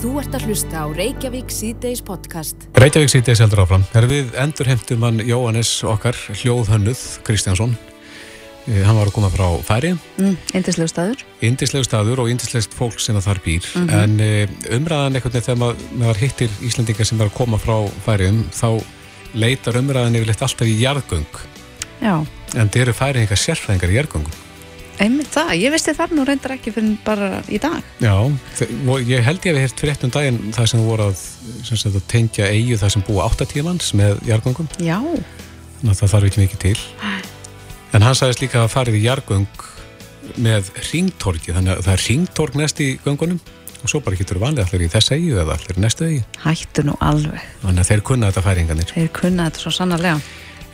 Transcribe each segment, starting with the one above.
Þú ert að hlusta á Reykjavík C-Days podcast. Reykjavík C-Days heldur áfram. Her við endur heimtum hann Jóhannes okkar, hljóðhönnuð Kristjánsson. Eh, hann var að koma frá færi. Mm, indislegu staður. Indislegu staður og indislegst fólk sem það þar býr. Mm -hmm. En eh, umræðan einhvern veginn þegar maður, maður hittir Íslandingar sem er að koma frá færiðum, þá leitar umræðan yfirleitt alltaf í jarðgöng. Já. En þeir eru færið einhver sérfræðingar í jarðgöngum. Einmitt það, ég veist það nú reyndar ekki fyrir bara í dag. Já, ég held ég að við heirt fyrir ettum daginn það sem voru að, að tengja eigu það sem búa 8 manns með jarðgöngum. Já. Þannig að það þarf ekki mikið til. En hann sagðist líka að farið í jarðgöng með ringtorki, þannig að það er ringtork næst í göngunum og svo bara getur vanlega allir í þess eigu eða allir í næstu eigu. Hættu nú alveg. Þannig að þeir kunna þetta færinganir. Þeir kunna þetta svo sannarlega.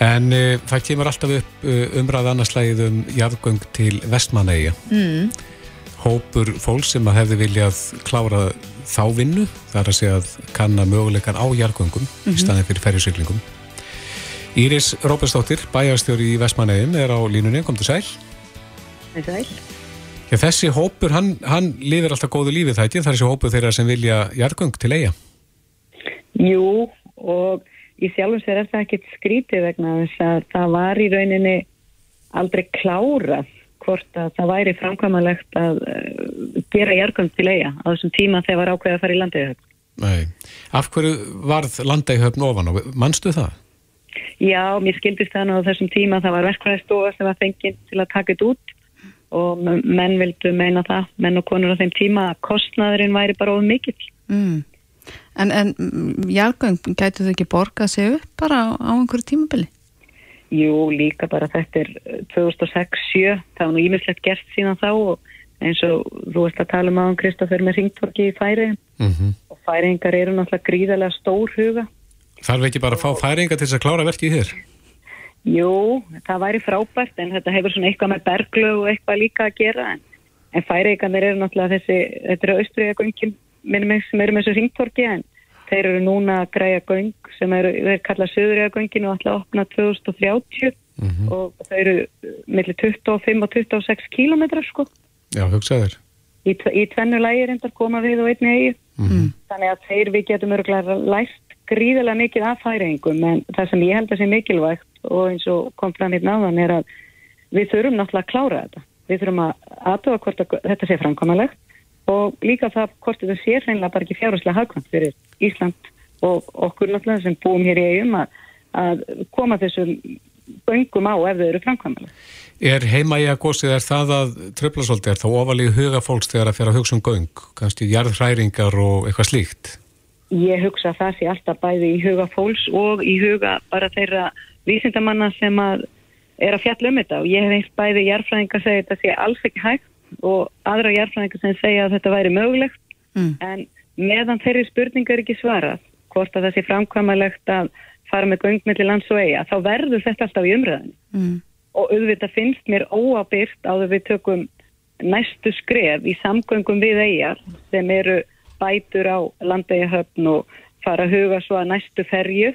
En uh, það kemur alltaf upp uh, umræð annarslægið um jarðgöng til Vestmanægja. Mm. Hópur fólk sem að hefði viljað klára þá vinnu, þar að segja að kanna möguleikan á jarðgöngum mm -hmm. í mhm. staðin fyrir ferjusyklingum. Íris Róbersdóttir, bæjarstjóri í Vestmanægjum, er á línunni. Kom til sæl. Sæl. Já, þessi hópur, hann, hann lifir alltaf góðu lífið það ekki? Það er þessi hópur þeirra sem vilja jarðgöng til eiga? Jú, og í sjálfum sér er það ekkert skrítið vegna þess að það var í rauninni aldrei klárað hvort að það væri framkvæmalegt að uh, gera jærgönd til eiga á þessum tíma þegar var ákveð að fara í landeigöfn. Nei, af hverju varð landeigöfn ofan og mannstu það? Já, mér skildist þannig á þessum tíma það var verkvæðistofa sem var fenginn til að taka þetta út og menn vildu meina það, menn og konur á þeim tíma að kostnaðurinn væri bara ofur mikill. Mm. En, en jargöng, gætu þau ekki borgað sig upp bara á, á einhverju tímabili? Jú, líka bara þetta er 2006-07, það var nú ímislegt gert síðan þá og eins og þú veist að tala um aðan Kristoffer með ringtorki í færi mm -hmm. og færingar eru náttúrulega gríðarlega stór huga. Þarf ekki bara að fá færingar til þess að klára verkið þér? Jú, það væri frábært en þetta hefur svona eitthvað með berglög og eitthvað líka að gera en, en færingar eru náttúrulega þessi, þetta eru austriðagöngin minnum sem eru með þessu ringtorki en þeir eru núna að græja göng sem eru, þeir kalla söðurjagöngin og ætla að opna 2030 mm -hmm. og þeir eru millir 25 og 26 kílometrar sko. Já, hugsaður. Í, í tvennu lægir endar koma við og einni eigi. Mm -hmm. Þannig að þeir við getum öruglega læst gríðilega mikið af færingum en það sem ég held að sé mikilvægt og eins og kom fram í náðan er að við þurfum náttúrulega að klára þetta. Við þurfum að aðtöða hvort að þetta sé framkomalegt og líka það hvort þetta sé hreinlega bara ekki fjárháslega hagkvæmt fyrir Ísland og okkur náttúrulega sem búum hér í eigum að, að koma þessum göngum á ef þau eru framkvæmlega. Er heima í að gósið er það að tröflasóldi er þá ofalíð huga fólks þegar að fyrir að hugsa um göng, kannski jarðhræringar og eitthvað slíkt? Ég hugsa að það sé alltaf bæði í huga fólks og í huga bara þeirra vísindamanna sem að er að fjalla um þetta og ég hef einst bæði jarðhræringar segið þetta sé alls ekki hægt og aðra jarðfræðingar sem segja að þetta væri mögulegt mm. en meðan þeirri spurningar ekki svarað hvort að það sé framkvæmalegt að fara með göngmiðli lands og eiga þá verður þetta alltaf í umræðinu mm. og auðvitað finnst mér óabyrt áður við tökum næstu skref í samgöngum við eigar sem eru bætur á landegahöfn og fara að huga svo að næstu ferju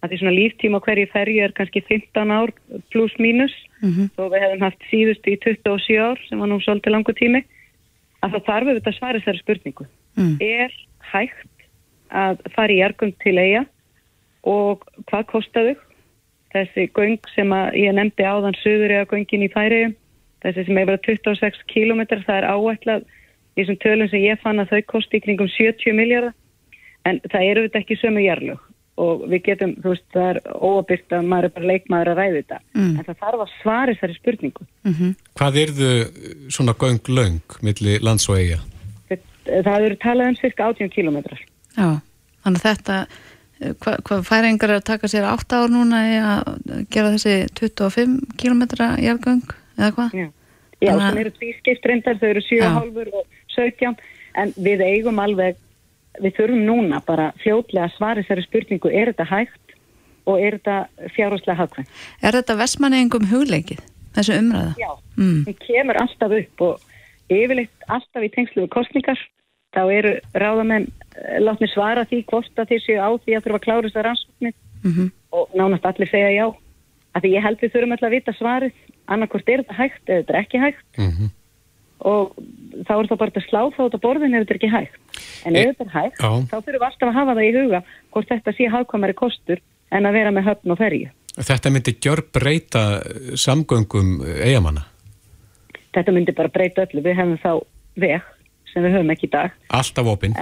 að því svona líftíma hverju ferju er kannski 15 ár pluss mínus. Mm -hmm. og við hefum haft síðust í 27 ár sem var nú svolítið langu tími að það þarf auðvitað að svara þessari spurningu. Mm. er hægt að fara í ergung til eiga og hvað kostaðu þessi göng sem að ég nefndi áðan söður eða göngin í færiðum þessi sem hefur 26 km það er áætlað í þessum tölum sem ég fann að þau kosti í kringum 70 miljardar en það eru þetta ekki sömu jarlug og við getum, þú veist, það er óabyrt að maður er bara leikmaður að ræði þetta mm. en það þarf að svara þessari spurningu mm -hmm. Hvað er þau svona göng löng millir lands og eiga? Það eru talað um cirka 18 kilometrar Já, þannig að þetta hvað hva færingar er að taka sér 8 ár núna að gera þessi 25 kilometra jærgöng eða hvað? Já, Já sem eru tvískipt reyndar, þau eru 7,5 og 17 en við eigum alveg við þurfum núna bara fljótlega að svara þessari spurningu, er þetta hægt og er þetta fjárháslega hagkvæm? Er þetta vestmanningum hugleikið, þessu umræða? Já, mm. það kemur alltaf upp og yfirleitt alltaf í tengslu við kostningar, þá eru ráðamenn eh, látni svara því hvort að þeir séu á því að þurfa að klára þessar rannsóknir mm -hmm. og nánast allir segja já. Af því ég held við þurfum alltaf að vita svarið, annarkort er þetta hægt eða þetta er ekki hægt. Mm -hmm. Og þá er það bara að slá þá út á borðin ef þetta er ekki hægt. En ef E- þetta er hægt, Já. þá fyrir við alltaf að hafa það í huga hvort þetta sé hagkvæmari kostur en að vera með höfn og ferju. Þetta myndi gjör breyta samgöngum eigamanna. Þetta myndi bara breyta öllu. Við hefum þá veg sem við höfum ekki í dag. Alltaf opinn.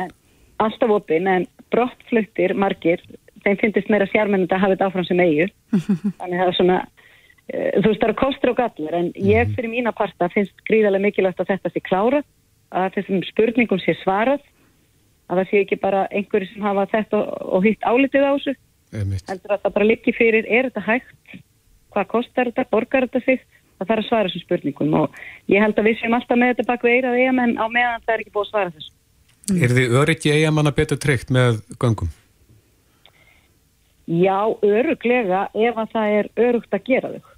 Alltaf opinn en brottfluttir margir, þeim finnist meira sjármennandi að hafa þetta áfram sem eigu. Þannig það er svona, þú veist það eru kostur og gallar en ég fyrir mína parta finnst gríðarlega mikilvægt að þetta sé klára, að þessum spurningum sé svarað, að það sé ekki bara einhverju sem hafa þetta og, hitt álitið á þessu, heldur að það bara liggi fyrir, er þetta hægt, hvað kostar þetta, borgar þetta sig, það þarf að svara þessum spurningum og ég held að við séum alltaf með þetta bak við eirað eigamenn á meðan það er ekki búið að svara þessu. Er þið öryggi eigamanna betur tryggt með göngum? Já, öruglega ef að það er örugt að gera þau.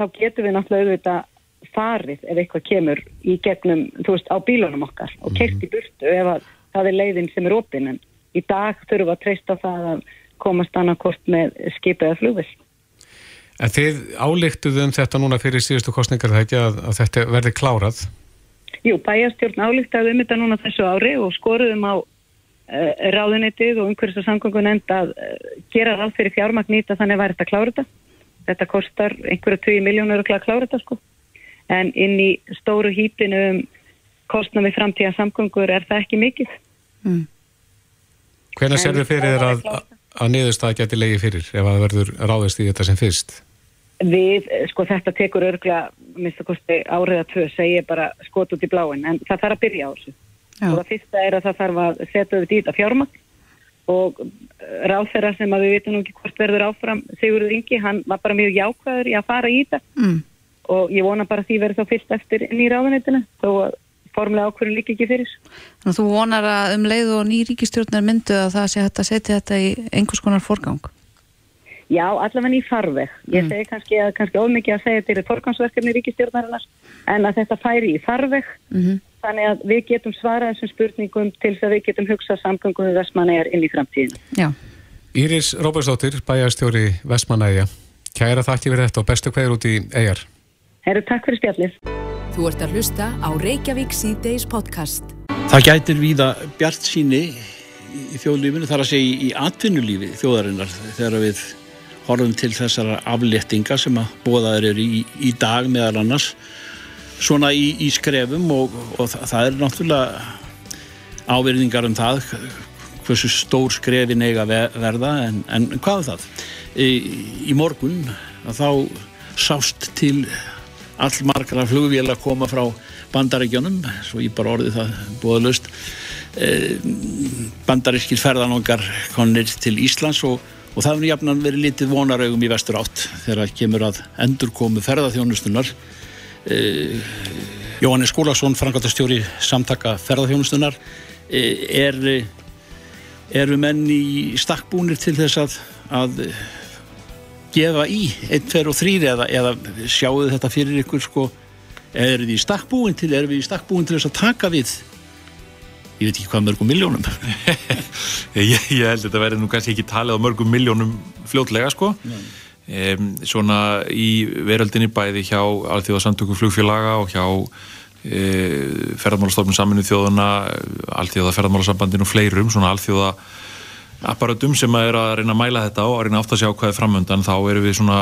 Þá getum við náttúrulega auðvitað farið ef eitthvað kemur í gegnum, þú veist, á bílunum okkar og kert í burtu ef að það er leiðin sem er opinn en í dag þurfum við að treysta það að komast annarkort með skipið eða flugvill. En þið álíktuðu um þetta núna fyrir síðustu kostningar það ekki að, að þetta verði klárað. Jú, bæjarstjórn álíktaði um þetta núna þessu ári og skoruðum á uh, ráðunitið og umhverfis og samgöngun enda að uh, gera ráð fyrir fjármagn nýta þannig væri þetta að klára þetta. Þetta kostar einhverju 20 miljónur að klára þetta sko. En inn í stóru hýpinu um kostnum við framtíða samgöngur er það ekki mikið. Mm. Hvenær En serðu fyrir þér að, að niðurstað geti legið fyrir ef að það verður ráðist í þetta sem fyrst? Við, eh, sko þetta tekur örgla, minnst að kosti árið að tvö, segi ég bara skot út í bláin, en það þarf að byrja á þessu. Já. Og það fyrsta er að það þarf að setja í þetta fjármagn og ráðferðar sem að við vitum nú ekki hvort verður áfram Sigurður Ingi, hann var bara mjög jákvæður í að fara í þetta Mm. og ég vona bara því verður þá fyrst eftir inn í ráðunitinu þó að formulega ákvörðin líka ekki fyrir. Þannig að þú vonar að um leið og ný ríkistjórnar myndu að það sé hægt að setja þetta í einhvers konar forgang. Já, allavega í farveg. Ég segi kannski kannski ómikið að segja þetta er forgangsverkefni ríkistjórnarinnar en að þetta færi í farveg Mm þannig að við getum svarað þessum spurningum til þess að við getum hugsað samgöngum við Vestmannegar inn í framtíðinu. Já, Íris Róbersdóttir, bæjarstjóri Vestmanæja. Kæra þakki fyrir þetta og bestu hverjur út í eigar. Herru, takk fyrir spjallið. Þú ert að hlusta á Reykjavík C-Days podcast. Það gætir víða bjart síni í þjóðlífinu, þar að segja í atvinnulífi þjóðarinnar þegar við horfum til þessara afléttinga sem að bóðaður eru í, í dag meðal annars svona í, í skrefum og, og það, er náttúrulega áverðingar um það hversu stór skrefin eiga verða en, en hvað er það? Í, í morgun þá sást til allmargra flugvél að koma frá bandaríkjónum, svo ég bara orði það búðalust bandarískir ferðanongar konir til Íslands og, og það hefur jafnan verið litið vonaraugum í vestur átt þegar kemur að endurkomu ferðarþjónustunar eh, Jóhannes Skúlason, frangatastjóri samtaka ferðarþjónustunar eh, er eru menn í stakkbúnir til þess að, að gefa í 1, 2 og 3 eða, eða sjáu þetta fyrir ykkur sko? Eru þið í stakkbúin til erum við í stakkbúin til þess að taka við ég veit ekki hvað mörgum miljónum Ég, ég held að þetta verði nú kannski ekki talið á mörgum miljónum fljótlega sko um, svona í veröldinni bæði hjá Alþjóðasamtöku flugfélaga og hjá e, ferðarmálastofnum saminu þjóðuna Alþjóða ferðarmálasambandinu og fleirum svona alþjóða apparatum sem að er að reyna að mæla þetta á að reyna átt að sjá hvað er framöndan þá erum við svona,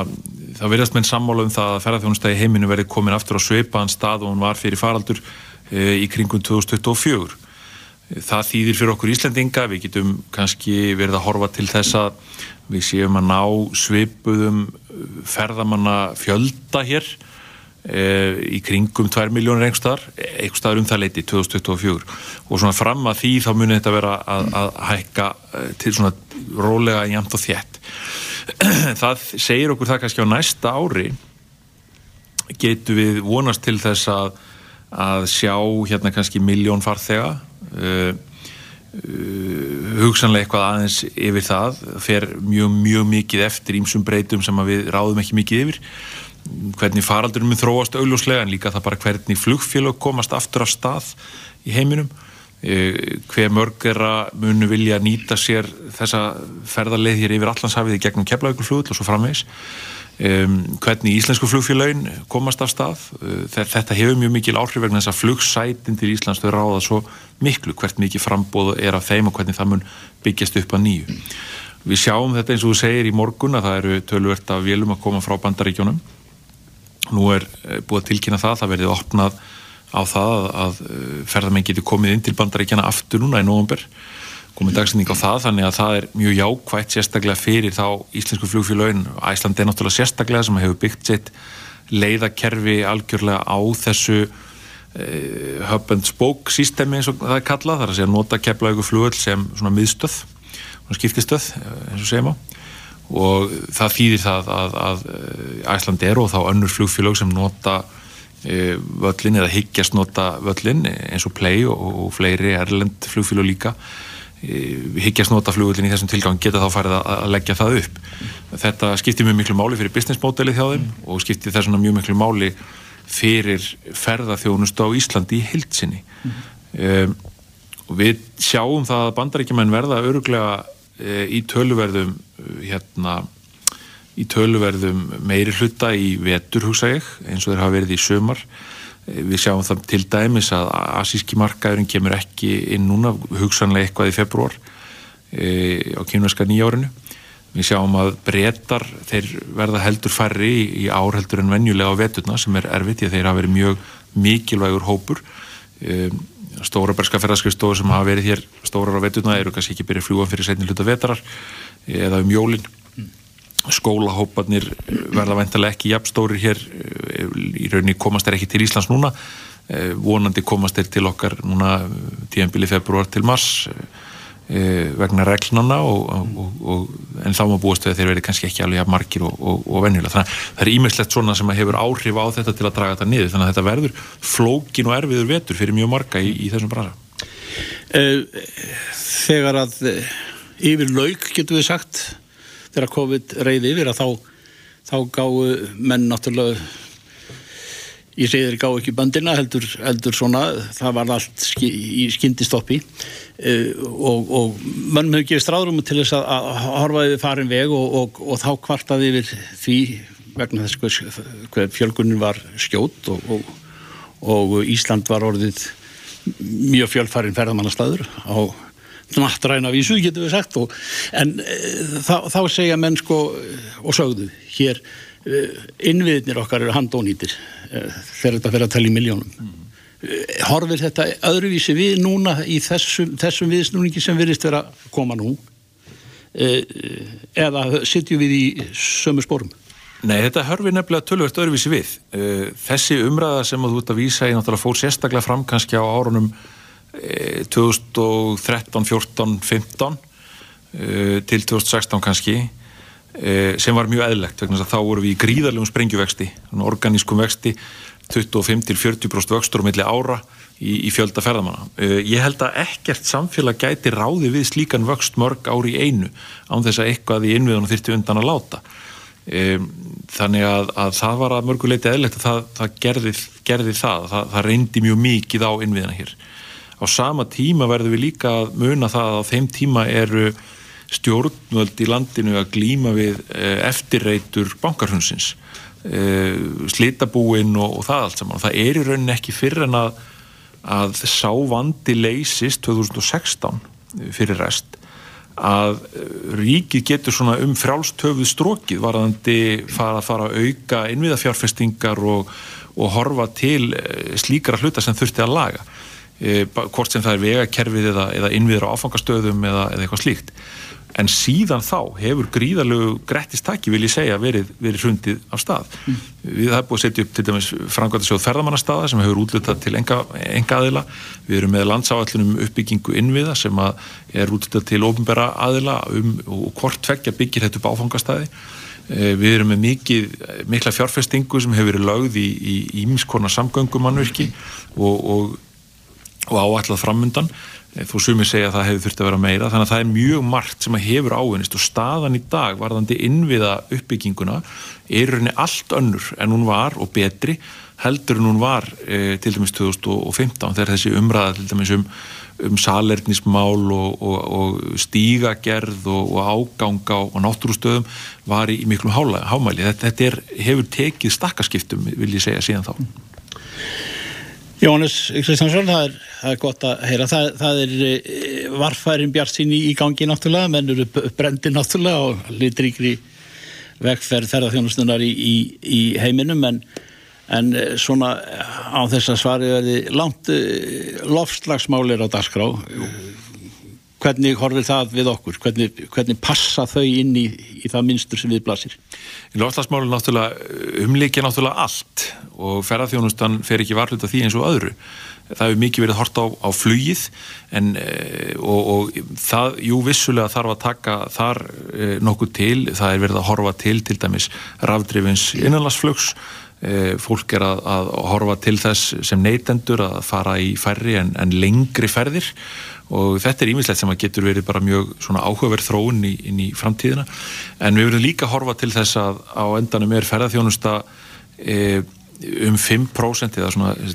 þá verðast menn sammála um það að ferðarþjónustæði heiminu verði komin aftur á sveipaðan stað og hún var fyrir faraldur e, í kringum 2024 það þýðir fyrir okkur Íslendinga við getum kannski verið að horfa til þess að við séum að ná svipuðum ferðamanna fjölda hér e, í kringum 2 miljónir einhverstaðar, einhverstaðar um það leiti 2024 og svona fram að því þá munir þetta vera að, að hækka eh, til svona rólega jæmt og þétt. Það segir okkur það kannski á næsta ári getum við vonast til þess að að sjá hérna kannski miljón farþega uh, hugsanlega eitthvað aðeins yfir það. Fer mjög, mjög mikið eftir ímsum breytum sem við ráðum ekki mikið yfir. Hvernig faraldurinn mun þróast augljóslega en líka það bara hvernig flugfélög komast aftur af stað í heiminum. E, hver mörgera munu vilja nýta sér þessa ferðarleið hér yfir Allandshafið gegnum keflaugur og svo framvegs um, hvernig íslensku flugfélagin komast af stað. Uh, þetta hefur mjög mikil áhrif vegna þess að flugsætin til Íslands þau ráða svo miklu hvert mikið frambóð er af þeim og hvernig það mun byggjast upp að nýju. Við sjáum þetta eins og þú segir í morgun að það eru tölvert af vélum að koma frá bandaríkjónum nú er eh, búið að tilkynna það það verðið opnað á það að, eh, ferðarmenn getur komið inn til bandaríkjana aftur núna í nógumber komið dagsending á það þannig að það er mjög jákvægt sérstaklega fyrir þá íslensku flugfélagin Æslandi er náttúrulega sérstaklega sem hefur byggt sitt leiðakerfi algjörlega á þessu uh, hub and spoke systemi eins og það er kallað þar að segja nota keflaugu flugöld sem svona miðstöð svona skiptistöð eh, eins og segjum á og það þýðir það að, að eh, Æslandi er og þá önnur flugfélag sem nota uh, völlin eða higgjast nota völlin eins og Play og, og fleiri erlend flugfélag líka higgjast nota flugullin í þessum tilgang geta þá farið að leggja það upp þetta skiptir mjög miklu máli fyrir business modeli þjá þeim mm. og skiptir þessuna mjög miklu máli fyrir ferðarþjónust á Íslandi í heilsinni mm. um, og við sjáum það að bandaríkjumenn verða öruglega uh, í töluverðum uh, hérna í töluverðum meiri hluta í vetur hugsa ég eins og þeir hafa verið í sömar Við sjáum það til dæmis að asíski markaðurinn kemur ekki inn núna, hugsanlega eitthvað í februar e, á kynverska nýjárinu. Við sjáum að breytar, þeir verða heldur færri í, í ár heldur en venjulega á veturna sem er erfitt, því að þeir hafa verið mjög mikilvægur hópur. E, stóra berska ferðarskriðstofur sem hafa verið hér stórar á veturna eru kannski ekki byrjað fljúan fyrir setni hluta vetarar eða um jólinn skólahópanir verða veintilega ekki jafnstóri hér í rauninni komast þeir ekki til Íslands núna. Eh, vonandi komast þeir til okkar núna tíanbili februar til mars eh, vegna reglunana og, og, og, en þá búast við að þeir verði kannski ekki alveg margir og venjulega. Þannig að það er ímestlegt svona sem hefur áhrif á þetta til að draga þetta niður. Þannig að þetta verður flókin og erfiður vetur fyrir mjög marga í, í þessum bransa. Eh, Þegar að yfir laug getur við sagt þegar COVID reyði yfir að þá, þá gáu menn náttúrulega ég segir gáu ekki bandina heldur, heldur svona, það var allt ski, í skyndistoppi. Uh, og, og mann hefur gefið stráðrum til þess að, að horfa yfir farin veg og, og, og þá kvartaði yfir því vegna þess hver fjölgunin var skjót og Ísland var orðið mjög fjölfarin ferðamannastæður á nattræna vísu, getur við sagt og, en e, þá, þá segja menn sko og sögðu hér e, innviðnir okkar eru handónýtir e, þegar þetta fer að tala í miljónum mm. horfir þetta öðruvísi við núna í þessum, þessum viðsnúningi sem virðist vera að koma nú? Eða sitjum við í sömu spórum Nei, þetta hörfi nefnilega tölvört öðruvísi við. Þessi umræða sem þú ert að vísa í náttúrulega fór sérstaklega fram kannski á árunum 2013, 14, 15 til 2016 kannski eh, sem var mjög eðlegt vegna að þá voru við í gríðarlegum sprengjuvexti organískum vexti 25-40% vöxtur og milli ára í, í fjölda ferðamanna. Eh, ég held að ekkert samfélag gæti ráði við slíkan vöxt mörg ári í einu án þess að eitthvað í innviðunum þyrti undan að láta þannig að, að það var að mörguleiti eðlegt að það, það gerði, gerði það, það, það reyndi mjög mikið á innviðina hér á sama tíma verður við líka að muna það að á þeim tíma eru stjórnvöld í landinu að glýma við eh, eftirreitur bankarhunsins eh, slitabúin og, og það allt saman. Og það er í rauninni ekki fyrir en að að sá vandi leysist 2016 fyrir rest að ríkið getur svona um frjálstöfuð strókið varðandi fara að fara að auka innviðafjárfestingar og, og horfa til eh, slíkara hluta sem þurfti að laga hvort sem það er vegakerfið eða, eða innviður á áfangastöðum eða, eða eitthvað slíkt. En síðan þá hefur gríðarlegu grættistaki vil ég segja verið, verið hrundið af stað. Mm. við er búið að setja upp til dæmis frangvæðarsjóð ferðamannastaða sem hefur útlutað til enga, enga aðila við erum með landsáallunum uppbyggingu innviða sem er útlutað til ofinbæra aðila um, og hvort tveggja byggir þetta upp áfangastæði e, við erum með mikið, mikla fjárfestingu sem hefur verið lögð í ímiskona samgöngumannverki og, og og áallad framundan eh, þú sumir segja að það hefur þurft að vera meira þannig að það er mjög margt sem að hefur ávinnist og staðan í dag varðandi innviða uppbygginguna er rauninni allt önnur en hún var og betri heldur en hún var e, til dæmis 2015 þegar þessi umræða til dæmis um, um salernismál og, og, og stígagerð og, og ágang á náttúrústöðum var í miklum hámæli. Þetta, þetta er, hefur tekið stakkaskiptum, vil ég segja, síðan þá. Jónis Kristjánsson, það, það er gott að heyra. Það, það er eh, varfærin bjart sín í gangi náttúrulega, menn eru brendi náttúrulega og litríkri vegferð ferðarþjónustunar í, í, í heiminum, en en eh, svona á þess að svari verði langt eh, lofslagsmálir á dagskrá hvernig horfir það við okkur? Hvernig, hvernig passa þau inn í, í það minnstur sem við blasir? Lofslagsmálið náttúrulega umlikið náttúrulega allt og ferðarþjónustan fer ekki varlut af því eins og öðru. Það hefur mikið verið hort á, á flugið en, eh, og, og það, jú vissulega þarf að taka þar nokkuð til, það er verið að horfa til til dæmis rafdrifins innanlandsflugs. Eh, fólk er að, að horfa til þess sem neytendur að fara í færri en, en lengri ferðir og þetta er ímislegt sem að getur verið bara mjög svona áhugaverð þróun í, inn í framtíðina. En við verðum líka að horfa til þess að á endanum er ferðarþjónusta e, um 5% eða svona e,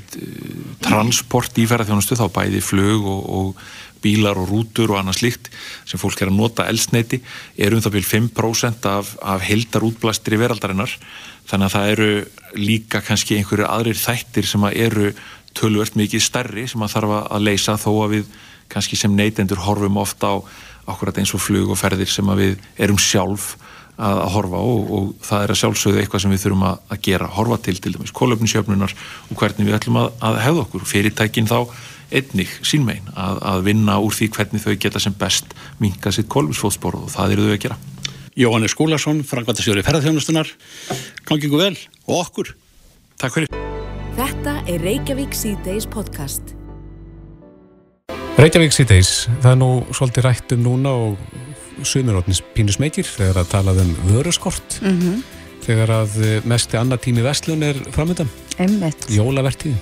transport í ferðarþjónustu þá bæði flög og, og bílar og rútur og annað slikt sem fólk er að nota elsneiti er um það byrjum 5% af, af heldar útblæstir í veraldarinnar. Þannig að það eru líka kannski einhverju aðrir þættir sem að eru tölvört mikið stærri sem að þarf að leysa þó að við kannski sem neytendur horfum ofta á akkurat eins og flug og ferðir sem að við erum sjálf að, að horfa á og, og það er að sjálfsögðu eitthvað sem við þurfum að, að gera, horfa til til dæmis kólöfnisjöfnunar og hvernig við ætlum að, að hefða okkur, fyrirtækin þá einnig sínmein að vinna úr því hvernig þau geta sem best minka sitt kólöfnisfótspor og það eru þau að gera. Jóhannes Skúlason, frangvæntastjóri ferðarþjónustunar gangingu vel og okkur. Takk fyrir. Þetta er Reykjavík C-Days podcast Reykjavík C-Days það er nú svolítið rætt um núna og sumirotnis pínus meikir þegar að talað um vöruskort. Mm -hmm. þegar að mest annar tími vestlun er framöndan Jólavertíð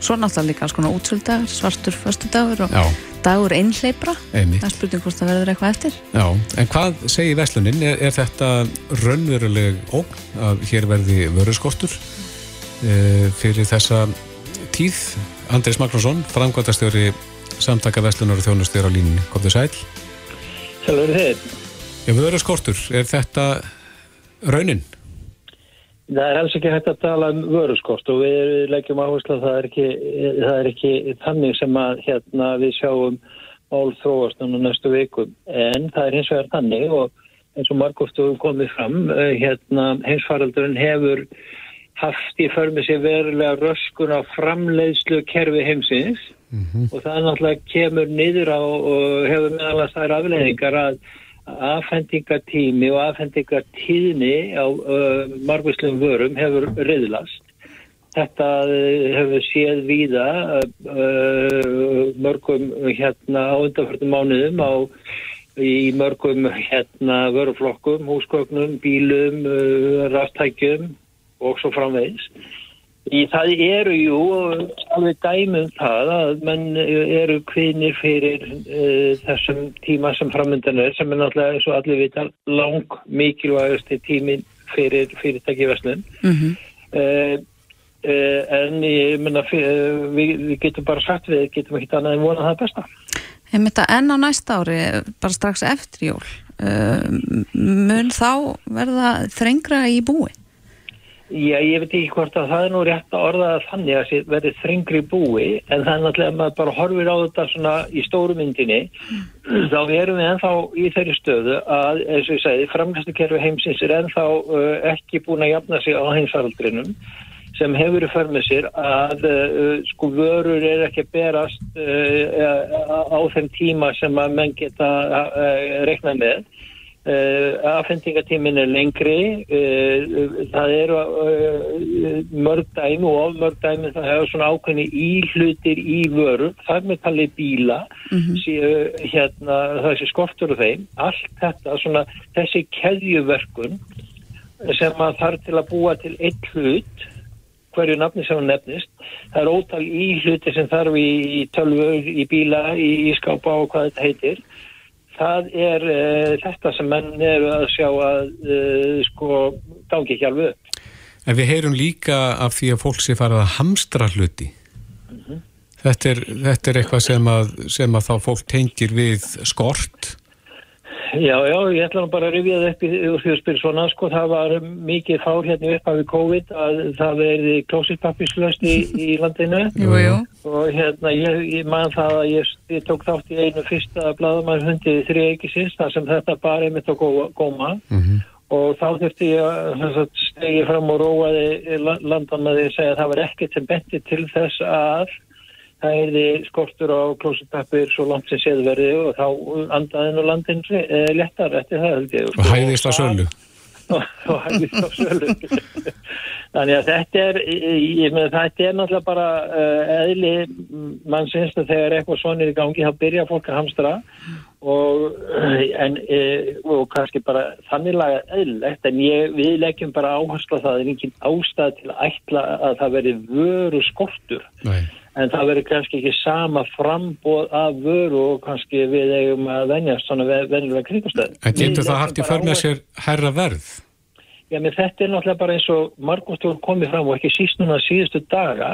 Svo náttúrulega líka alls konar útsöldagur svartur förstu dagur og Já. dagur einhleipra það er spurning hvort það verður eitthvað eftir. Já, en hvað segir Veslunin er, er þetta raunveruleg ógn að hér verði vöruskortur e, fyrir þessa tíð? Andris Magnússon, framkvæmtastjóri samtaka Veslunar og þjónustjóri á línni komðu sæl. Sjálfur þið? Já, vöruskortur, er þetta raunin? Það er alls ekki hægt að tala um vöruskort og við leggjum áherslu að það er ekki, það er ekki þannig sem að hérna, við sjáum mál þróast núna næstu vikum. En það er hins vegar þannig og eins og margóftu komið fram eh, hérna, heimsfaraldurinn hefur haft í förmi sér verulega röskun á framleiðslu kerfi heimsins mm -hmm. og það náttúrulega kemur niður á og hefur meðalast þær afleiðingar að afhendingatími og afhendingatíðni á uh, margvíslegum vörum hefur reyðlast. Þetta hefur séð víða uh, mörgum hérna á undanfjörðum mánuðum á í mörgum hérna vöruflokkum, húsgögnum, bílum, uh, ráttækjum og svo framvegis. Í það eru jú alveg dæmum það að menn eru kvinir fyrir uh, þessum tíma sem framöndan er sem er náttúrulega eins og allir vita lang mikilvægast tímin fyrir fyrirtækiveslun mm -hmm. uh, uh, en ég menna við, við getum bara sagt við getum ekki annað en vonað það besta Ég myndi að enn á næsta ári bara strax eftir jól mun þá verða þrengra í búi? Já, ég veit ekki hvort að það er nú rétt að orða þannig að það verður þrengri búi en það er náttúrulega að maður bara horfir á þetta svona í stóru myndinni mm. þá erum við ennþá í þeirri stöðu að, eins og ég segi, framkvæmstukerfi heimsins er ennþá uh, ekki búin að jafna sig á heimsfaraldrinum sem hefur í förmið sér að uh, sko vörur er ekki að berast uh, á þeim tíma sem að menn geta reiknað með Uh, afhendingatímin er lengri. Uh, það eru uh, mörg dæmi og of mörg dæmi það hefur svona ákveðni íhlutir í vöru, það er með tallið bíla mm -hmm. síu, hérna þessi skortur og þeim, allt þetta svona, þessi keðjuverkun sem maður þarf til að búa til eitt hlut hverju nafni sem hann nefnist það er ótal íhlutir sem þarf í, í tölvur, í bíla, í, í skápa og hvað þetta heitir það er uh, þetta sem menn eru að sjá að uh, sko gangi ekki alveg upp. En við heyrum líka af því að fólk sé farið að hamstra hluti. Mm -hmm. Þetta er, þetta er eitthvað sem að, sem að þá fólk tengir við skort Já, já, ég ætla nú bara að rifja það upp í því að spyrja svona, sko, það var mikið fár hérna upp af við COVID að það verði klósitpappislaust í, í landinu. Jú, jú. og hérna ég, ég man það að ég, ég tók þátt í einu fyrsta bladamæður hundið þrjá ekki síst, þar sem þetta bara er mitt að góma og þá þurfti ég að stegi fram og róaði landan með því að segja að það var ekkert sem benti til þess að það erði skortur á klósitpappir svo langt sem séðverði og þá andaðin og landin eh, léttar eftir það held ég. og hæðist á sölu. Og, og hæðist á sölu. Þannig að þetta er, ég með þetta er náttúrulega bara uh, eðli mann syns að þegar eitthvað svona er í gangi þá byrja fólk að hamstra og, uh, en, og kannski bara þannig laga eðlilegt en ég, við leggjum bara áherslu að það er engin ástæð til að ætla að það veri vöru skortur. Nei. En það verður kannski ekki sama frambóð af vöru og kannski við eigum að venjast svona venjulega kringustöð. En getur það haft í för með sér herra verð? Já, menn þetta er náttúrulega bara eins og margumstjórn komið fram og ekki síst núna síðustu daga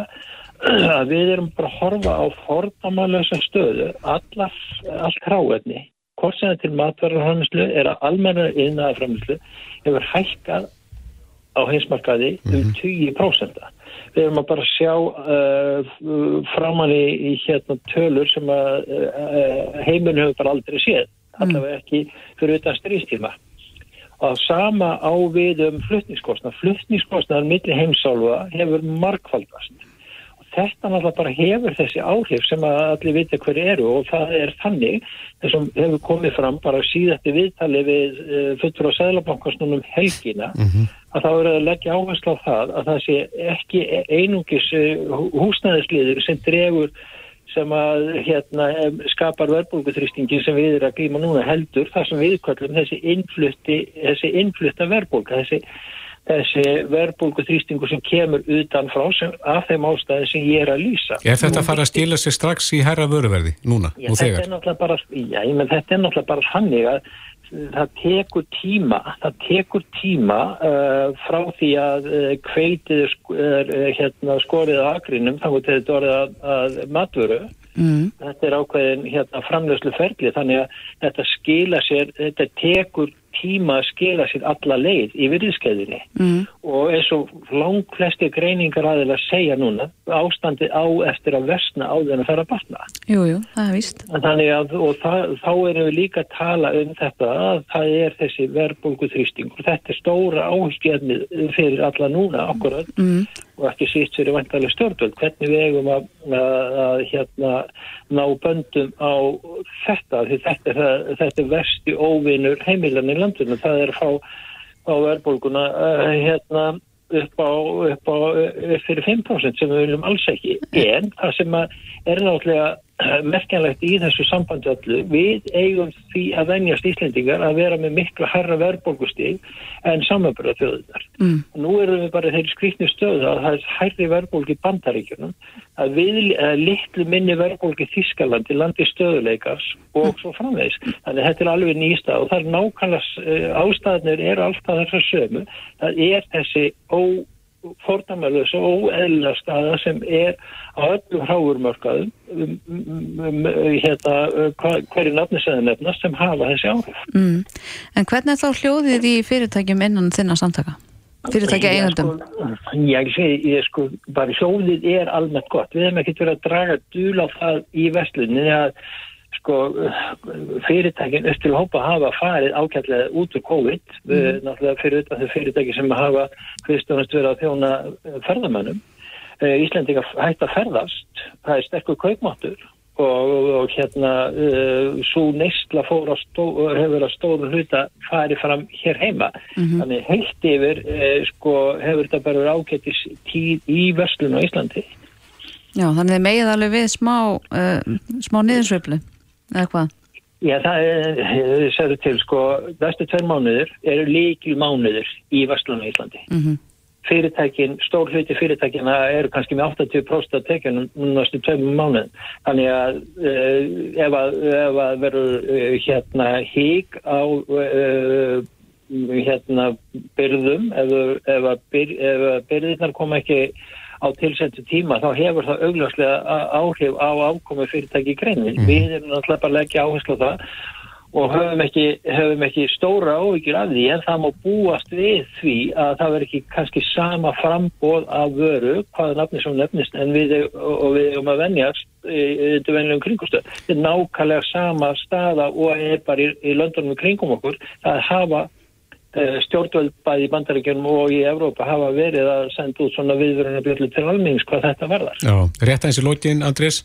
að við erum bara að horfa á fordamalösa stöðu, allar, allt kráefni, hvort sem það til matverðarframislu er að almenna innæðarframislu hefur hækkað á heimsmarkaði um 20%. Við erum að bara sjá uh, framann í, í hérna tölur sem að uh, heiminn hefur bara aldrei séð, allavega ekki fyrir utan strístíma. Og sama á við um fluttningskostnað. Fluttningskostnaðar millir heimsálfa hefur markfaldast. Þetta náttúrulega bara hefur þessi áhrif sem að allir vita hver eru og það er þannig þessum hefur komið fram bara síðatti viðtali við uh, fullur á Sæðlabankastnunum helgina að þá eru að leggja áherslu á það að það sé ekki einungis húsnæðisliður sem dregur sem að hérna, skapar verðbólguþrýstingin sem við erum að glíma núna heldur þar sem viðkvöldum þessi innflutta verðbólga, þessi, þessi verðbólguþrýstingu sem kemur utan frá sem, af þeim ástæði sem ég er að lýsa. Er þetta að fara að stila sig strax í herra vöruverði núna Já, og þetta þegar? er bara, já, ég menn þetta er náttúrulega bara þannig að það tekur tíma, það tekur tíma uh, frá því að uh, kveitið er, uh, hérna, skorið á akrinum, þá er þetta orðið að, að matvöru. Mm. Þetta er ákveðin hérna, framlöslu ferli, þannig að þetta skila sér, þetta tekur tíma að skila sér alla leið í virðiskeiðinni Mm. og eins og lang flesti greiningar aðeins að segja núna, ástandi á eftir að versna á þenn að fara að batna. Jú, jú, það er víst. Þannig að og það, þá erum við líka að tala um þetta að það er þessi verðbólgu þrýstingur. Þetta er stóra áhugjefnið fyrir alla núna akkurat Mm. og ekki síst fyrir vantarlega stjórnvöld. Hvernig við eigum að, að, að hérna, ná böndum á þetta því þetta er, þetta er versti óvinur heimilan í landinu. Það er fá á verðbólguna uh, hérna upp á, upp á upp fyrir 5% sem við viljum alls ekki en það sem er náttúrulega merkjanlegt í þessu sambandi öllu við eigum því að venjast Íslendingar að vera með miklu herra verðbólgustig en samanbyrða þjóðunar Mm. nú erum við bara þeirri skrýtni stöðu að það er hærri verðbólgi bandaríkjunum að við að litlu minni verðbólgi Þískalandi, landi stöðuleikars og svo framvegis. Þannig að þetta er alveg nýsta og það er nákvæmlega uh, ástæðanir eru alltaf þessar sömu. Það er þessi fordæmalös og óeðla staða sem er á öllum hráurmörkaðum um, um, um, hérna, uh, hverju nafnisæði nefnast sem hafa þessi áhrif. Mm. En hvernig er þá hljóðið í fyrirtækjum innan þinna samtaka? Fyrirtækja eigandum? Sko, ég segi, ég sko, bara sjóðið er almennt gott. Við hefum ekkert verið að draga dul á það í vestlunni að sko, fyrirtækin östil hópa hafa farið ákjærlega út úr COVID, mm. náttúrulega fyrir utan þau fyrirtæki sem hafa kristunast verið að þjóna eh, ferðamönnum. Eh, Íslendingar hægt að ferðast, það er sterkur kaupmáttur og, og hérna uh, svo neysla fór að stó, hefur að stóru hluta farið fram hér heima. Þannig heilt yfir uh, sko, hefur þetta bara verið ágættis tíð í verslun á Íslandi. Já, þannig megið alveg við smá, uh, smá niðursveiflu, eða hvað? Já, það er, þið segðu til, sko, næstu tveir mánuður eru líkil mánuður í verslun á Íslandi. Mm fyrirtækin, stór hluti fyrirtækina eru kannski með 80% af tekjunum næstu tveimum mánuðin. Þannig að ef að, að verður uh, hérna hík á uh, hérna byrðum, ef, að byr, að byrðirnar koma ekki á tilsendu tíma þá hefur það augljóslega áhrif á ákomi fyrirtæki í greinin. Mm. Við erum náttúrulega bara að leggja áherslu á það og höfum ekki, höfum ekki stóra áhyggjur af því en það má búast við því að það verður ekki kannski sama frambóð af vöru, hvaða nafni sem nefnist en við, og við erum að venjast þetta venjulegum kringustöð. Þetta er nákvæmlega sama staða og er bara í, í löndunum kringum okkur að hafa stjórnvöld bæði í bandaríkjunum og í Evrópa hafa verið að senda út svona viðverðunarbjörlu til almennings hvað þetta verðar. Já, rétt aðeins í lótin, Andrés